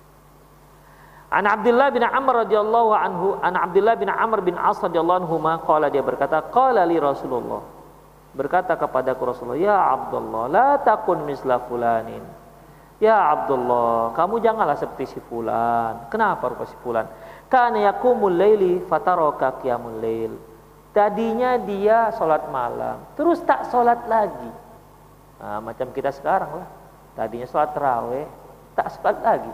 An Abdullah bin Amr radhiyallahu anhu, an Abdullah bin Amr bin As radhiyallahu anhu qala dia berkata, qala li Rasulullah. Berkata kepada Rasulullah, "Ya Abdullah, la takun misla fulanin." Ya Abdullah, kamu janganlah seperti si fulan. Kenapa rupa si fulan? Kana yaqumul laili fataraka qiyamul lail Tadinya dia sholat malam, terus tak sholat lagi. Nah, macam kita sekarang lah. Tadinya sholat terawih, tak sholat lagi.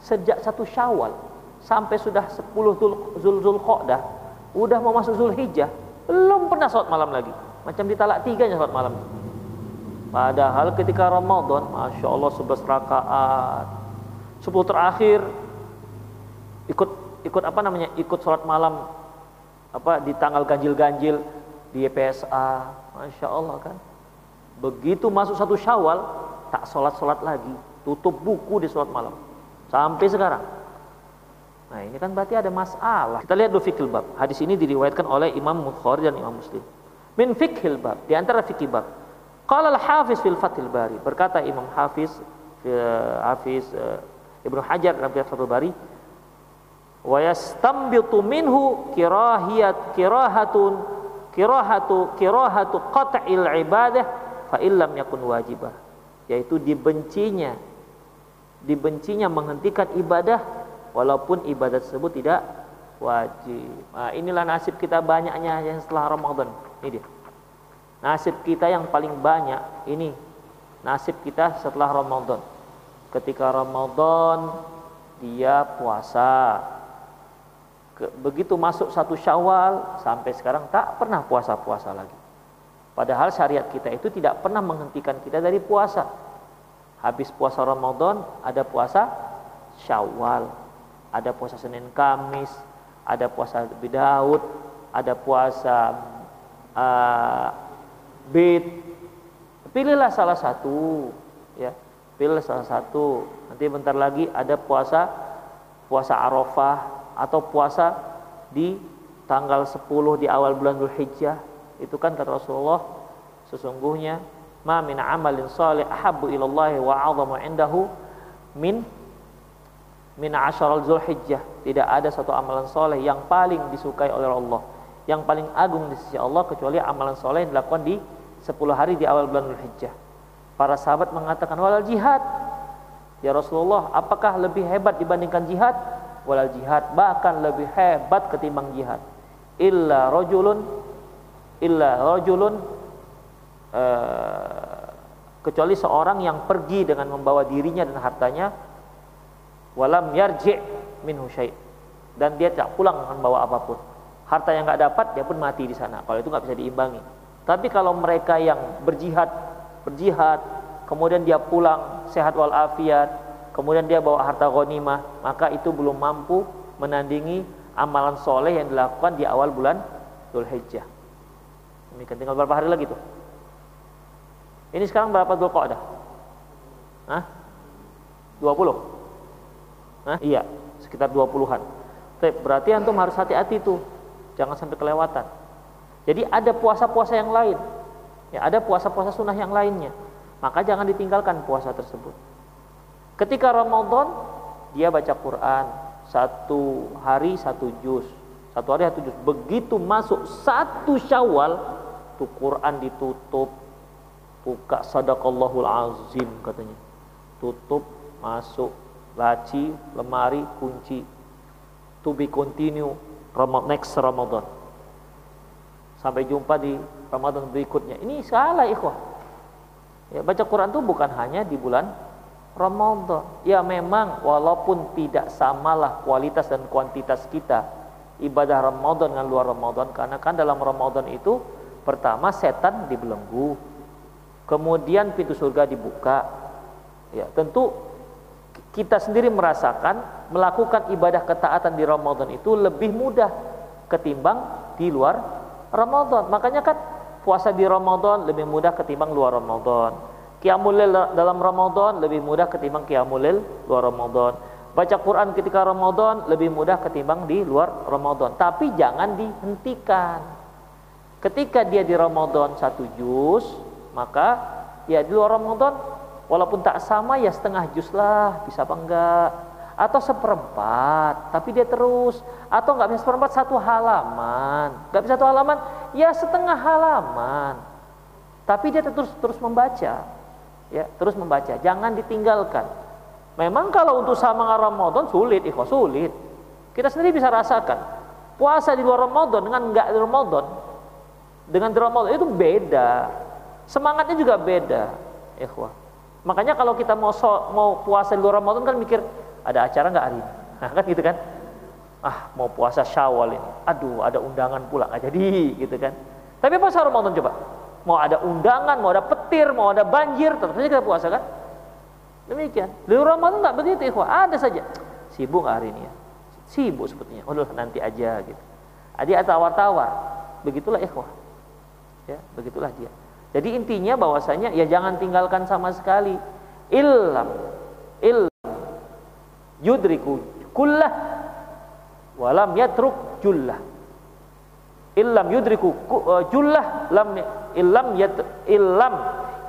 Sejak satu syawal sampai sudah sepuluh zul, zul, udah mau masuk zul hijjah, belum pernah sholat malam lagi. Macam di talak tiga sholat malam. Padahal ketika Ramadan, Masya Allah sebelas rakaat. Sepuluh terakhir, ikut ikut apa namanya ikut sholat malam apa di tanggal ganjil-ganjil di PSA, masya Allah kan. Begitu masuk satu Syawal, tak sholat-sholat lagi, tutup buku di sholat malam sampai sekarang. Nah ini kan berarti ada masalah. Kita lihat dulu fikih bab. Hadis ini diriwayatkan oleh Imam Bukhari dan Imam Muslim. Min fikih bab, di antara fikih bab. Qala al-Hafiz fil Fathil Bari. Berkata Imam Hafiz Hafiz uh, Ibnu Hajar dalam Fathul Bari, wa yastambitu minhu kirahiyat kirahatun kirahatu kirahatu qat'il ibadah fa illam yakun wajibah yaitu dibencinya dibencinya menghentikan ibadah walaupun ibadah tersebut tidak wajib. Nah, inilah nasib kita banyaknya yang setelah Ramadan. Ini dia. Nasib kita yang paling banyak ini nasib kita setelah Ramadan. Ketika Ramadan dia puasa, begitu masuk satu Syawal sampai sekarang tak pernah puasa-puasa lagi. Padahal syariat kita itu tidak pernah menghentikan kita dari puasa. Habis puasa Ramadan ada puasa Syawal, ada puasa Senin Kamis, ada puasa Nabi Daud, ada puasa uh, Bid. Pilihlah salah satu, ya. Pilih salah satu. Nanti bentar lagi ada puasa puasa Arafah atau puasa di tanggal 10 di awal bulan Dzulhijjah. Itu kan kata Rasulullah sesungguhnya ma min amalin salih ahabbu ilallahi wa 'azamu indahu min min asyaral Zulhijjah. Tidak ada satu amalan soleh yang paling disukai oleh Allah, yang paling agung di sisi Allah kecuali amalan soleh yang dilakukan di 10 hari di awal bulan Zulhijjah. Para sahabat mengatakan walal jihad. Ya Rasulullah, apakah lebih hebat dibandingkan jihad? Walal jihad bahkan lebih hebat ketimbang jihad. Illa rajulun illa rajulun uh, kecuali seorang yang pergi dengan membawa dirinya dan hartanya walam yarji syai dan dia tidak pulang dengan bawa apa pun harta yang nggak dapat dia pun mati di sana kalau itu nggak bisa diimbangi tapi kalau mereka yang berjihad berjihad kemudian dia pulang sehat walafiat kemudian dia bawa harta ghanimah maka itu belum mampu menandingi amalan soleh yang dilakukan di awal bulan Dzulhijjah demikian tinggal berapa hari lagi tuh ini sekarang berapa Dzulqa'dah Hah? 20 Hah? Iya, sekitar 20-an. Berarti antum harus hati-hati tuh. Jangan sampai kelewatan. Jadi ada puasa-puasa yang lain. Ya, ada puasa-puasa sunnah yang lainnya. Maka jangan ditinggalkan puasa tersebut. Ketika Ramadan, dia baca Quran satu hari satu juz. Satu hari satu juz. Begitu masuk satu syawal, tuh Quran ditutup. Buka sadaqallahul azim katanya. Tutup, masuk laci, lemari, kunci. To be continue next Ramadan. Sampai jumpa di Ramadan berikutnya. Ini salah ikhwah. Ya, baca Quran itu bukan hanya di bulan Ramadan. Ya memang walaupun tidak samalah kualitas dan kuantitas kita ibadah Ramadan dengan luar Ramadan karena kan dalam Ramadan itu pertama setan dibelenggu. Kemudian pintu surga dibuka. Ya, tentu kita sendiri merasakan melakukan ibadah ketaatan di Ramadan itu lebih mudah ketimbang di luar Ramadan. Makanya kan puasa di Ramadan lebih mudah ketimbang luar Ramadan. Qiyamul dalam Ramadan lebih mudah ketimbang qiyamul luar Ramadan. Baca Quran ketika Ramadan lebih mudah ketimbang di luar Ramadan. Tapi jangan dihentikan. Ketika dia di Ramadan satu juz, maka ya di luar Ramadan Walaupun tak sama ya setengah jus lah, bisa apa enggak? Atau seperempat, tapi dia terus. Atau enggak bisa seperempat satu halaman. Enggak bisa satu halaman, ya setengah halaman. Tapi dia terus terus membaca. Ya, terus membaca. Jangan ditinggalkan. Memang kalau untuk sama Ramadan sulit, ikhwah sulit. Kita sendiri bisa rasakan. Puasa di luar Ramadan dengan enggak di Ramadan dengan di Ramadan itu beda. Semangatnya juga beda, ikhwah. Makanya kalau kita mau so, mau puasa di luar Ramadan kan mikir ada acara nggak hari ini? Nah, kan gitu kan? Ah mau puasa Syawal ini, aduh ada undangan pula nggak jadi gitu kan? Tapi puasa Ramadan coba, mau ada undangan, mau ada petir, mau ada banjir, tetap saja kita puasa kan? Demikian. Di Ramadan nggak begitu, ikhwah. Ada saja. Sibuk hari ini ya? Sibuk sepertinya. Oh nanti aja gitu. Adi tawar-tawar. Begitulah ikhwah. Ya, begitulah dia. Jadi intinya bahwasanya ya jangan tinggalkan sama sekali. Illam ilm yudriku kullah walam yatruk jullah. Illam yudriku uh, jullah lam illam yat illam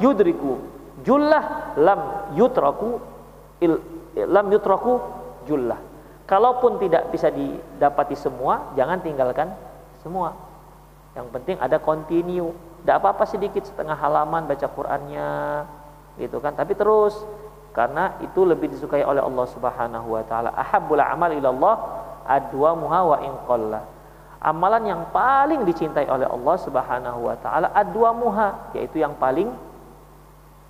yudriku jullah lam yutraku il, lam yutraku jullah. Kalaupun tidak bisa didapati semua, jangan tinggalkan semua. Yang penting ada continue tidak apa-apa sedikit setengah halaman baca Qur'annya gitu kan. Tapi terus karena itu lebih disukai oleh Allah Subhanahu wa taala. Ahabbul amal ilallah adwamuha wa in qalla. Amalan yang paling dicintai oleh Allah Subhanahu wa taala adwamuha yaitu yang paling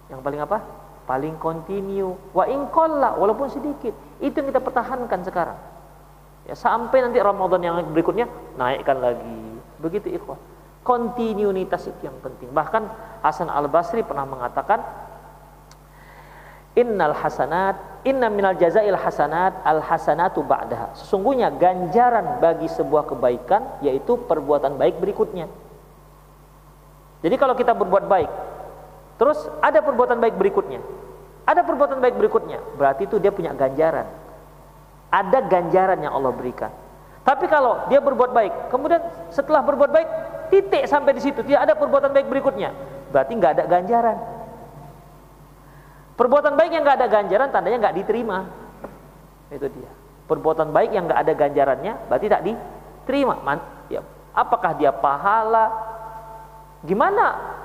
yang paling apa? Paling kontinu wa in qalla walaupun sedikit. Itu yang kita pertahankan sekarang. Ya, sampai nanti Ramadan yang berikutnya naikkan lagi. Begitu ikhwah. Kontinuitas itu yang penting. Bahkan Hasan Al Basri pernah mengatakan, Innal hasanat, inna minal jazail hasanat, al hasanatu ba'daha. Sesungguhnya ganjaran bagi sebuah kebaikan yaitu perbuatan baik berikutnya. Jadi kalau kita berbuat baik, terus ada perbuatan baik berikutnya. Ada perbuatan baik berikutnya, berarti itu dia punya ganjaran. Ada ganjaran yang Allah berikan. Tapi kalau dia berbuat baik, kemudian setelah berbuat baik, titik sampai di situ, tidak ada perbuatan baik berikutnya, berarti nggak ada ganjaran. Perbuatan baik yang nggak ada ganjaran, tandanya nggak diterima. Itu dia. Perbuatan baik yang nggak ada ganjarannya, berarti tak diterima. Man, ya, apakah dia pahala? Gimana?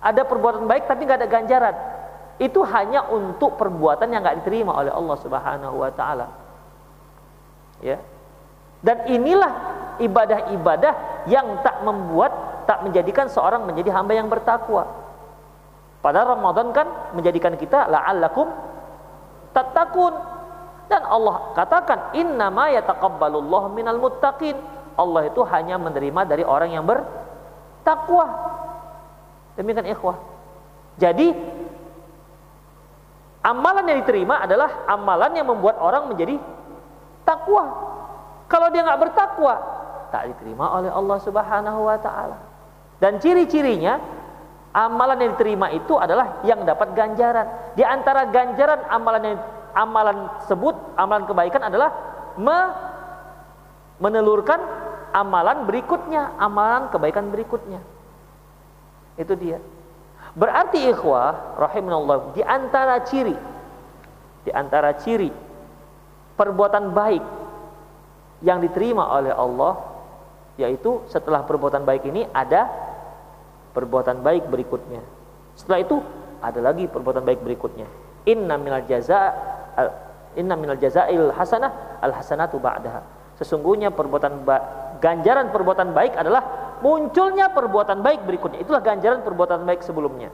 Ada perbuatan baik tapi nggak ada ganjaran. Itu hanya untuk perbuatan yang nggak diterima oleh Allah Subhanahu Wa Taala ya dan inilah ibadah-ibadah yang tak membuat tak menjadikan seorang menjadi hamba yang bertakwa. Pada Ramadan kan menjadikan kita la'allakum tattaqun. Dan Allah katakan innama yataqabbalullahu minal muttaqin. Allah itu hanya menerima dari orang yang bertakwa. Demikian ikhwah. Jadi amalan yang diterima adalah amalan yang membuat orang menjadi takwa. Kalau dia nggak bertakwa, tak diterima oleh Allah Subhanahu wa taala. Dan ciri-cirinya amalan yang diterima itu adalah yang dapat ganjaran. Di antara ganjaran amalan yang amalan sebut, amalan kebaikan adalah me, menelurkan amalan berikutnya, amalan kebaikan berikutnya. Itu dia. Berarti ikhwah rahimanallah di antara ciri di antara ciri perbuatan baik yang diterima oleh Allah yaitu setelah perbuatan baik ini ada perbuatan baik berikutnya. Setelah itu ada lagi perbuatan baik berikutnya. Inna minal jaza inna minal jazail hasanah al hasanatu ba'daha. Sesungguhnya perbuatan ganjaran perbuatan baik adalah munculnya perbuatan baik berikutnya. Itulah ganjaran perbuatan baik sebelumnya.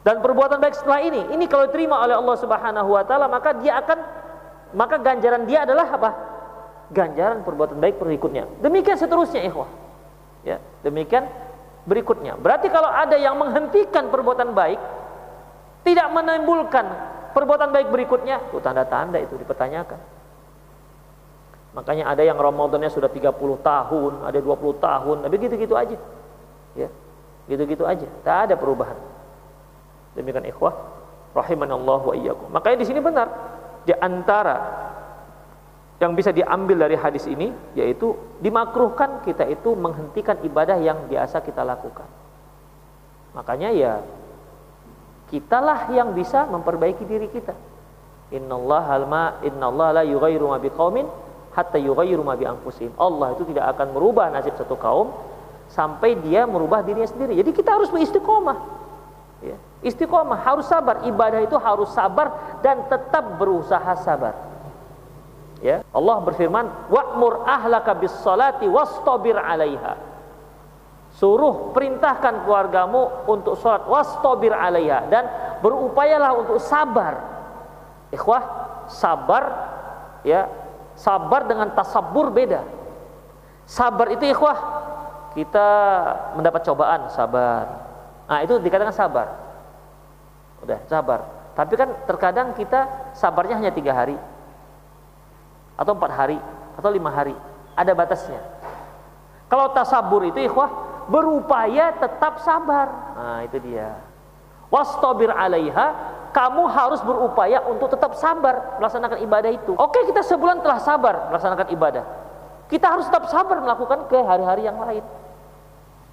Dan perbuatan baik setelah ini, ini kalau diterima oleh Allah Subhanahu wa taala maka dia akan maka ganjaran dia adalah apa? Ganjaran perbuatan baik berikutnya. Demikian seterusnya ikhwah. Ya, demikian berikutnya. Berarti kalau ada yang menghentikan perbuatan baik, tidak menimbulkan perbuatan baik berikutnya, itu tanda-tanda itu dipertanyakan. Makanya ada yang Ramadannya sudah 30 tahun, ada 20 tahun, tapi gitu-gitu aja. Ya. Gitu-gitu aja, tak ada perubahan. Demikian ikhwah, rahimanallahu wa iyyakum. Makanya di sini benar, di antara yang bisa diambil dari hadis ini yaitu dimakruhkan kita itu menghentikan ibadah yang biasa kita lakukan. Makanya ya kitalah yang bisa memperbaiki diri kita. Innallaha alma innallaha la yughayyiru ma biqaumin hatta yughayyiru ma bi anfusihim. Allah itu tidak akan merubah nasib satu kaum sampai dia merubah dirinya sendiri. Jadi kita harus beristiqomah. Ya. Istiqomah harus sabar, ibadah itu harus sabar dan tetap berusaha sabar. Ya, Allah berfirman, "Wa'mur ahlaka bis salati wastabir 'alaiha." Suruh perintahkan keluargamu untuk salat wastabir 'alaiha dan berupayalah untuk sabar. Ikhwah, sabar ya, sabar dengan tasabur beda. Sabar itu ikhwah, kita mendapat cobaan, sabar. Nah, itu dikatakan sabar udah sabar tapi kan terkadang kita sabarnya hanya tiga hari atau empat hari atau lima hari. Ada batasnya. Kalau tasabur itu ikhwah berupaya tetap sabar. Nah itu dia. Wastabir alaiha kamu harus berupaya untuk tetap sabar melaksanakan ibadah itu. Oke kita sebulan telah sabar melaksanakan ibadah. Kita harus tetap sabar melakukan ke hari-hari yang lain.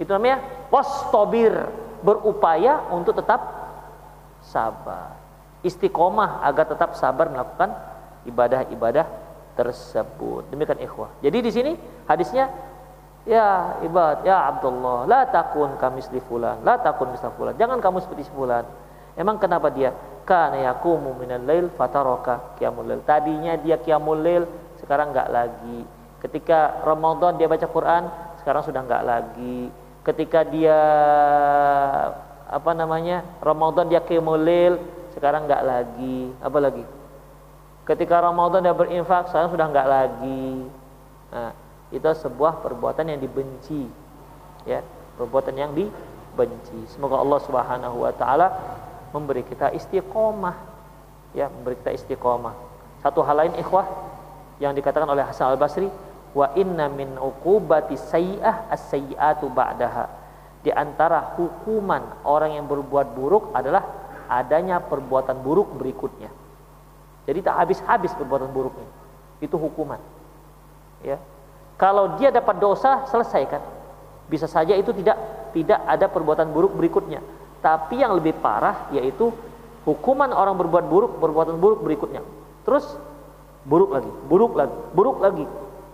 Itu namanya wastabir berupaya untuk tetap sabar. Istiqomah agar tetap sabar melakukan ibadah-ibadah tersebut. Demikian ikhwah. Jadi di sini hadisnya Ya ibad, ya Abdullah, la takun kami fulan, la takun misal fulan. Jangan kamu seperti fulan. Emang kenapa dia? Kana yakumu minal lail fataraka qiyamul lail. Tadinya dia qiyamul lail, sekarang enggak lagi. Ketika Ramadan dia baca Quran, sekarang sudah enggak lagi. Ketika dia apa namanya Ramadan dia qiyamul sekarang enggak lagi apa lagi Ketika Ramadan dia berinfak, sekarang sudah enggak lagi. Nah, itu sebuah perbuatan yang dibenci. Ya, perbuatan yang dibenci. Semoga Allah Subhanahu wa taala memberi kita istiqomah. Ya, memberi kita istiqomah. Satu hal lain ikhwah yang dikatakan oleh Hasan Al-Basri, wa inna min uqubati sayyi'ah as-sayyi'atu ba'daha. Di antara hukuman orang yang berbuat buruk adalah adanya perbuatan buruk berikutnya. Jadi tak habis-habis perbuatan buruknya. Itu hukuman. Ya. Kalau dia dapat dosa, selesaikan. Bisa saja itu tidak tidak ada perbuatan buruk berikutnya. Tapi yang lebih parah yaitu hukuman orang berbuat buruk, perbuatan buruk berikutnya. Terus buruk lagi, buruk lagi, buruk lagi.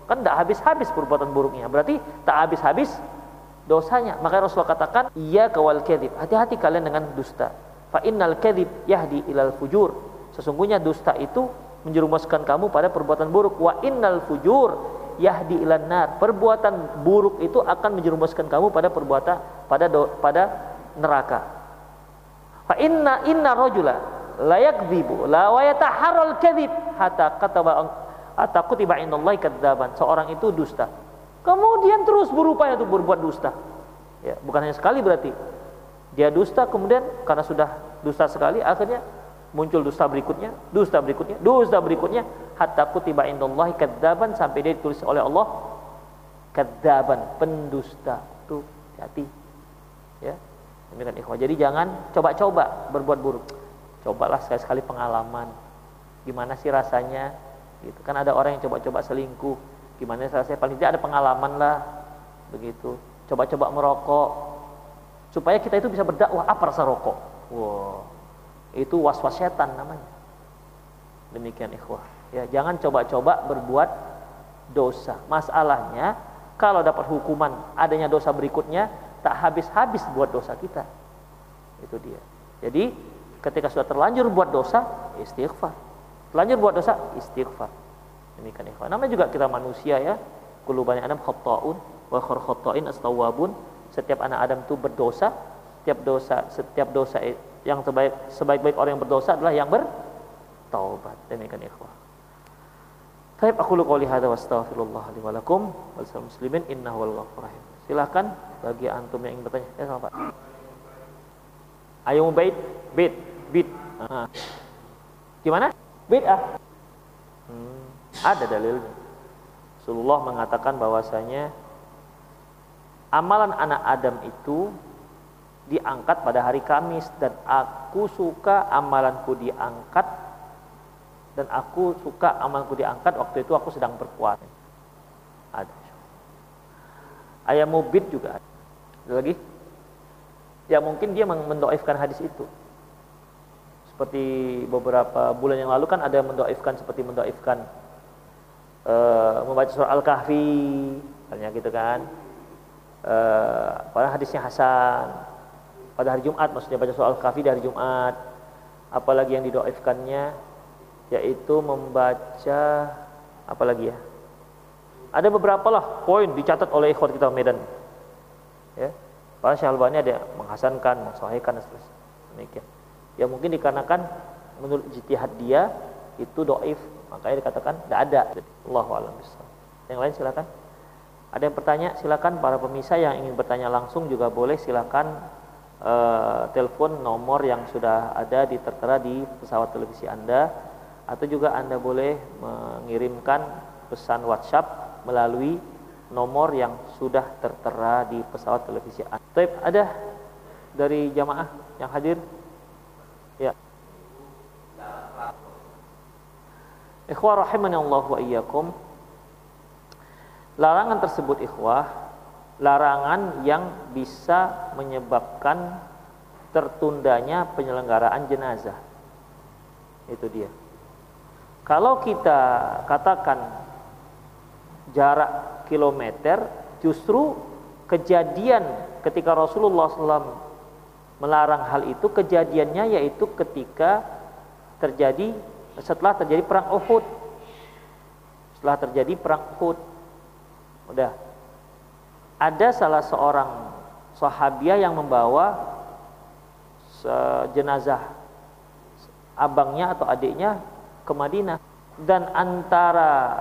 Kan tidak habis-habis perbuatan buruknya. Berarti tak habis-habis dosanya. Maka Rasulullah katakan, "Iya kawal kedip. Hati-hati kalian dengan dusta. Fa innal kedip yahdi ilal fujur Sesungguhnya dusta itu menjerumuskan kamu pada perbuatan buruk. Wa innal fujur yahdi ilan nar. Perbuatan buruk itu akan menjerumuskan kamu pada perbuatan pada do, pada neraka. Fa inna inna rajula la yakdzibu la wa yataharral kadzib hatta kataba hatta kutiba indallahi kadzaban. Seorang itu dusta. Kemudian terus berupaya untuk berbuat dusta. Ya, bukan hanya sekali berarti. Dia dusta kemudian karena sudah dusta sekali akhirnya muncul dusta berikutnya, dusta berikutnya, dusta berikutnya hatta kutiba indallahi kadzaban sampai dia ditulis oleh Allah kadzaban, pendusta. Tuh, hati. Ya. Demikian ikhwah. Jadi jangan coba-coba berbuat buruk. Cobalah sekali-sekali pengalaman. Gimana sih rasanya? Gitu. Kan ada orang yang coba-coba selingkuh. Gimana sih rasanya? Paling tidak ada pengalaman lah. Begitu. Coba-coba merokok. Supaya kita itu bisa berdakwah apa rasa rokok. Wow itu was-was setan namanya. Demikian ikhwah. Ya, jangan coba-coba berbuat dosa. Masalahnya kalau dapat hukuman adanya dosa berikutnya tak habis-habis buat dosa kita. Itu dia. Jadi ketika sudah terlanjur buat dosa, istighfar. Terlanjur buat dosa, istighfar. Demikian ikhwah. Namanya juga kita manusia ya. Kulubani Adam khata'un wa khur. Setiap anak Adam itu berdosa, setiap dosa setiap dosa yang terbaik sebaik-baik orang yang berdosa adalah yang bertaubat demikian ikhwah Baik aku lu qouli hadza wa astaghfirullah li wa lakum wal muslimin innahu wal ghafurur rahim. Silakan bagi antum yang ingin bertanya. Ya sama Pak. Ayo bait, bait, bait. Ah. Gimana? Bait ah. Hmm, ada dalilnya. Rasulullah mengatakan bahwasanya amalan anak Adam itu diangkat pada hari Kamis dan aku suka amalanku diangkat dan aku suka amalanku diangkat waktu itu aku sedang berpuasa. Ada. Ayam mubid juga ada. ada lagi? Ya mungkin dia mendoifkan hadis itu. Seperti beberapa bulan yang lalu kan ada yang mendoifkan seperti mendoifkan uh, membaca surah Al-Kahfi, misalnya gitu kan. Uh, pada hadisnya Hasan, pada hari Jumat maksudnya baca soal kafi dari Jumat. Apalagi yang didoifkannya yaitu membaca apalagi ya? Ada beberapa lah poin dicatat oleh ikhwan kita Medan. Ya. Pak Syalbani ada menghasankan mensahihkan dan seterusnya. Demikian. Ya mungkin dikarenakan menurut jitihad dia itu doif makanya dikatakan tidak ada. Allah alam yang lain silakan. Ada yang bertanya silakan. Para pemirsa yang ingin bertanya langsung juga boleh silakan uh, telepon nomor yang sudah ada di tertera di pesawat televisi Anda atau juga Anda boleh mengirimkan pesan WhatsApp melalui nomor yang sudah tertera di pesawat televisi Anda. Taip, ada dari jamaah yang hadir? Ya. Ikhwah rahimani Allah wa iyyakum. Larangan tersebut ikhwah larangan yang bisa menyebabkan tertundanya penyelenggaraan jenazah. Itu dia. Kalau kita katakan jarak kilometer, justru kejadian ketika Rasulullah SAW melarang hal itu, kejadiannya yaitu ketika terjadi setelah terjadi perang Uhud. Setelah terjadi perang Uhud. Udah, ada salah seorang sahabiah yang membawa jenazah abangnya atau adiknya ke Madinah. dan antara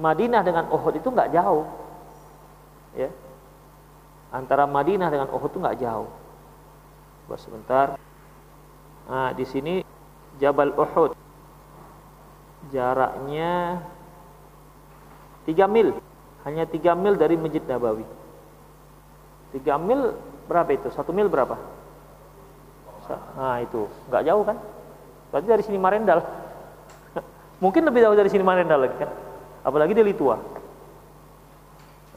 Madinah dengan Uhud itu nggak jauh. Ya. Antara Madinah dengan Uhud itu nggak jauh. Coba sebentar. Nah di sini Jabal Uhud. Jaraknya 3 mil hanya 3 mil dari Masjid Nabawi 3 mil berapa itu? 1 mil berapa? Nah itu nggak jauh kan? Berarti dari sini Marendal mungkin lebih jauh dari sini Marendal lagi kan? apalagi dia litua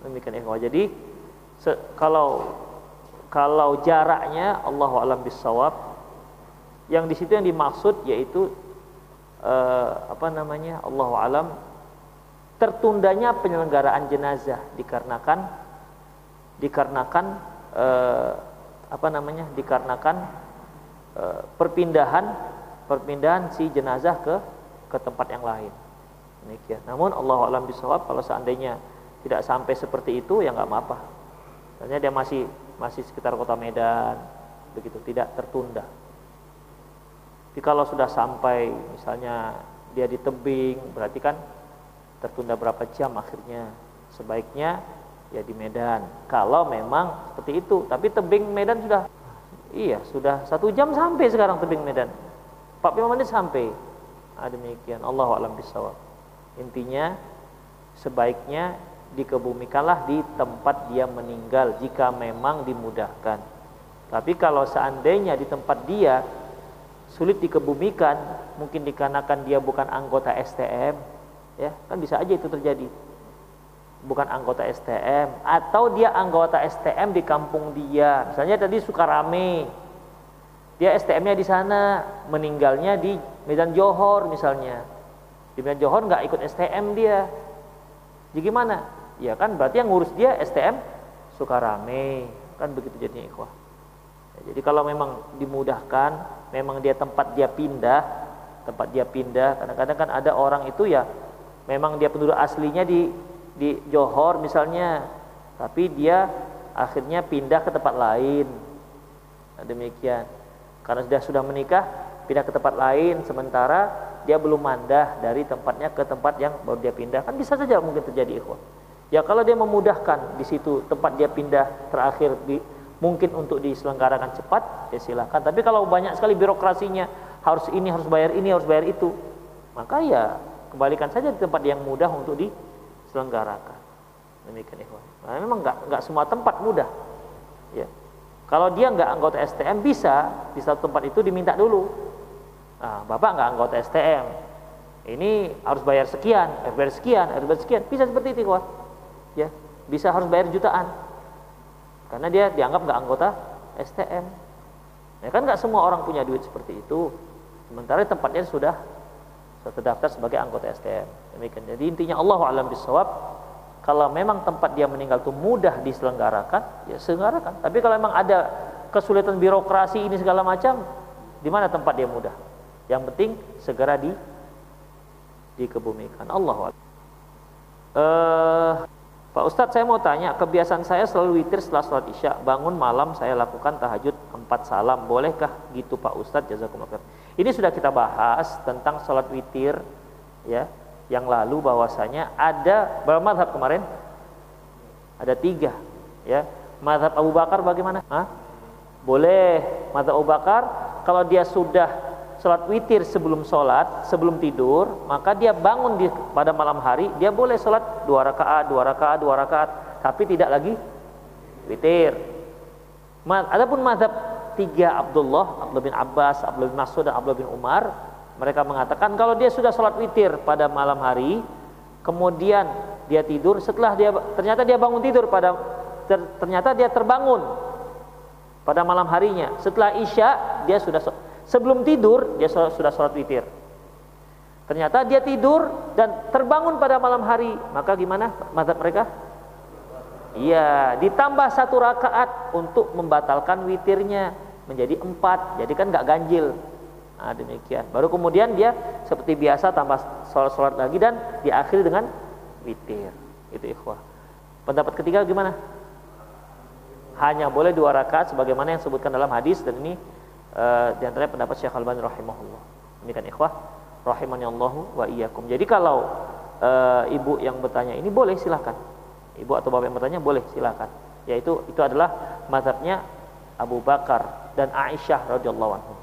demikian ikhwah jadi kalau kalau jaraknya Allah alam bisawab yang di situ yang dimaksud yaitu eh, apa namanya Allah alam tertundanya penyelenggaraan jenazah dikarenakan dikarenakan eh, apa namanya dikarenakan eh, perpindahan perpindahan si jenazah ke ke tempat yang lain Demikian. Namun Allah alam bisawab kalau seandainya tidak sampai seperti itu ya nggak apa-apa. Misalnya dia masih masih sekitar kota Medan, begitu tidak tertunda. Tapi kalau sudah sampai misalnya dia di tebing, berarti kan tertunda berapa jam akhirnya. Sebaiknya ya di Medan. Kalau memang seperti itu, tapi tebing Medan sudah iya sudah satu jam sampai sekarang tebing Medan. 45 menit sampai. Nah, demikian. Allah alam bisawab. Intinya sebaiknya dikebumikanlah di tempat dia meninggal jika memang dimudahkan. Tapi kalau seandainya di tempat dia sulit dikebumikan, mungkin dikarenakan dia bukan anggota STM, ya kan bisa aja itu terjadi. Bukan anggota STM atau dia anggota STM di kampung dia. Misalnya tadi Sukarame, dia STM-nya di sana, meninggalnya di Medan Johor misalnya di Medan Johor nggak ikut STM dia. Jadi gimana? Ya kan berarti yang ngurus dia STM Sukarame. Kan begitu jadinya ikhwah. Ya, jadi kalau memang dimudahkan, memang dia tempat dia pindah, tempat dia pindah. Kadang-kadang kan ada orang itu ya memang dia penduduk aslinya di di Johor misalnya, tapi dia akhirnya pindah ke tempat lain. Nah, demikian. Karena sudah sudah menikah, pindah ke tempat lain sementara dia belum mandah dari tempatnya ke tempat yang baru dia pindah kan bisa saja mungkin terjadi ikhwan ya kalau dia memudahkan di situ tempat dia pindah terakhir di mungkin untuk diselenggarakan cepat ya silahkan tapi kalau banyak sekali birokrasinya harus ini harus bayar ini harus bayar itu maka ya kembalikan saja di tempat yang mudah untuk diselenggarakan demikian ikhwan nah, memang nggak nggak semua tempat mudah ya kalau dia nggak anggota STM bisa di satu tempat itu diminta dulu Nah, Bapak nggak anggota STM. Ini harus bayar sekian, harus bayar sekian, harus bayar sekian. Bisa seperti itu, kok. Ya, bisa harus bayar jutaan. Karena dia dianggap nggak anggota STM. Ya kan nggak semua orang punya duit seperti itu. Sementara tempatnya sudah sudah terdaftar sebagai anggota STM. Demikian. Jadi intinya Allah alam bisawab kalau memang tempat dia meninggal itu mudah diselenggarakan, ya selenggarakan. Tapi kalau memang ada kesulitan birokrasi ini segala macam, di mana tempat dia mudah? Yang penting segera di dikebumikan. Allah uh, Pak Ustadz saya mau tanya, kebiasaan saya selalu witir setelah sholat isya, bangun malam saya lakukan tahajud empat salam, bolehkah gitu Pak Ustadz? Jazakumullah Ini sudah kita bahas tentang sholat witir, ya, yang lalu bahwasanya ada berapa madhab kemarin? Ada tiga, ya. Madhab Abu Bakar bagaimana? Hah? Boleh. Madhab Abu Bakar kalau dia sudah sholat witir sebelum sholat, sebelum tidur, maka dia bangun di pada malam hari, dia boleh sholat dua rakaat, dua rakaat, dua rakaat, tapi tidak lagi witir. Adapun madhab tiga Abdullah, Abdullah bin Abbas, Abdullah bin Mas'ud dan Abdullah bin Umar, mereka mengatakan kalau dia sudah sholat witir pada malam hari, kemudian dia tidur, setelah dia ternyata dia bangun tidur pada ternyata dia terbangun pada malam harinya, setelah isya dia sudah Sebelum tidur dia sudah sholat witir. Ternyata dia tidur dan terbangun pada malam hari. Maka gimana mazhab mereka? Iya, ditambah satu rakaat untuk membatalkan witirnya menjadi empat. Jadi kan nggak ganjil. Nah, demikian. Baru kemudian dia seperti biasa tambah sholat-sholat lagi dan diakhiri dengan witir. Itu ikhwah. Pendapat ketiga gimana? Hanya boleh dua rakaat sebagaimana yang disebutkan dalam hadis dan ini uh, di antaranya pendapat Syekh Al-Albani rahimahullah. Demikian ikhwah. rahimani Allahu wa iyyakum. Jadi kalau uh, ibu yang bertanya ini boleh silakan. Ibu atau bapak yang bertanya boleh silakan. Yaitu itu adalah mazhabnya Abu Bakar dan Aisyah radhiyallahu anhu.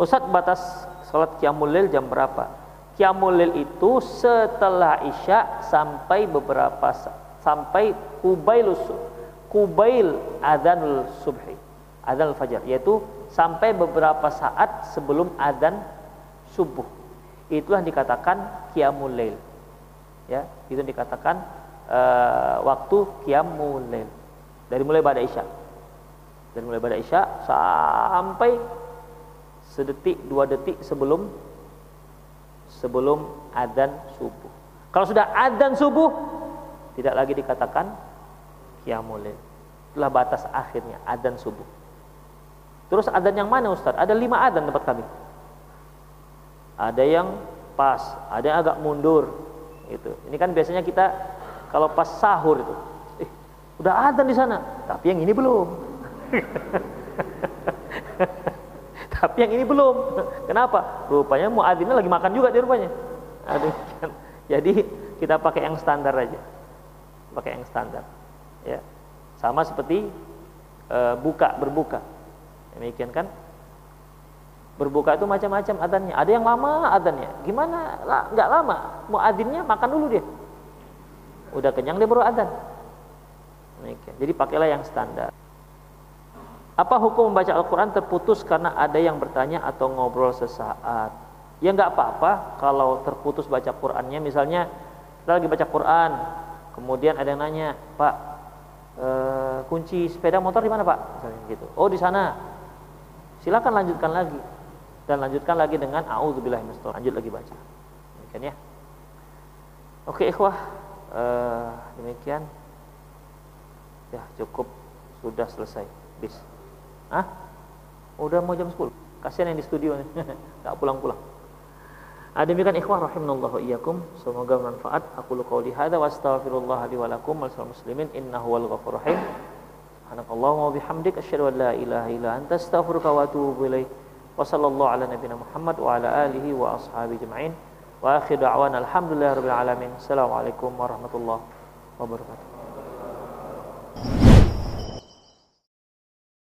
Ustaz batas salat qiyamul jam berapa? Qiyamul itu setelah Isya sampai beberapa sampai kubail kubail adzanul subhi. Adzan fajar yaitu sampai beberapa saat sebelum adzan subuh. Itulah dikatakan qiyamul lail. Ya, itu dikatakan uh, waktu qiyamul lail. Dari mulai pada Isya. Dari mulai pada Isya sampai sedetik dua detik sebelum sebelum adzan subuh. Kalau sudah adzan subuh tidak lagi dikatakan qiyamul. Itulah batas akhirnya adzan subuh. Terus adzan yang mana Ustaz? Ada lima adzan tempat kami. Ada yang pas, ada yang agak mundur. Itu. Ini kan biasanya kita kalau pas sahur itu, eh, udah adzan di sana, tapi yang ini belum. Tapi yang ini belum. Kenapa? Rupanya muadzinnya lagi makan juga di. Aduh, Jadi kita pakai yang standar aja. Pakai yang standar. Ya. Sama seperti e, buka berbuka. Demikian kan? Berbuka itu macam-macam adannya. Ada yang lama adannya. Gimana? Enggak lama. Muadzinnya makan dulu dia. Udah kenyang dia baru adan. Jadi pakailah yang standar. Apa hukum membaca Al-Quran terputus karena ada yang bertanya atau ngobrol sesaat? Ya nggak apa-apa kalau terputus baca Qurannya. Misalnya kita lagi baca Quran, kemudian ada yang nanya, Pak, e, kunci sepeda motor di mana Pak? Misalnya gitu. Oh di sana. Silakan lanjutkan lagi dan lanjutkan lagi dengan A'udzubillahiminasyaitonir Lanjut lagi baca. Demikian ya. Oke ikhwah, e, demikian. Ya cukup sudah selesai. Bis. Hah? Udah mau jam 10. Kasihan yang di studio nih. Enggak pulang-pulang. Ada demikian ikhwah rahimanallahu iyyakum. Semoga bermanfaat. Aku lu qauli hadza wa astaghfirullah li wa lakum wal muslimin innahu wal ghafurur rahim. Subhanakallahumma wa bihamdik asyhadu an la ilaha illa anta astaghfiruka wa atubu ilaik. Wa sallallahu ala nabiyyina Muhammad wa ala alihi wa ashabihi jema'in. Wa akhir da'wana alhamdulillahirabbil alamin. Assalamualaikum warahmatullahi wabarakatuh.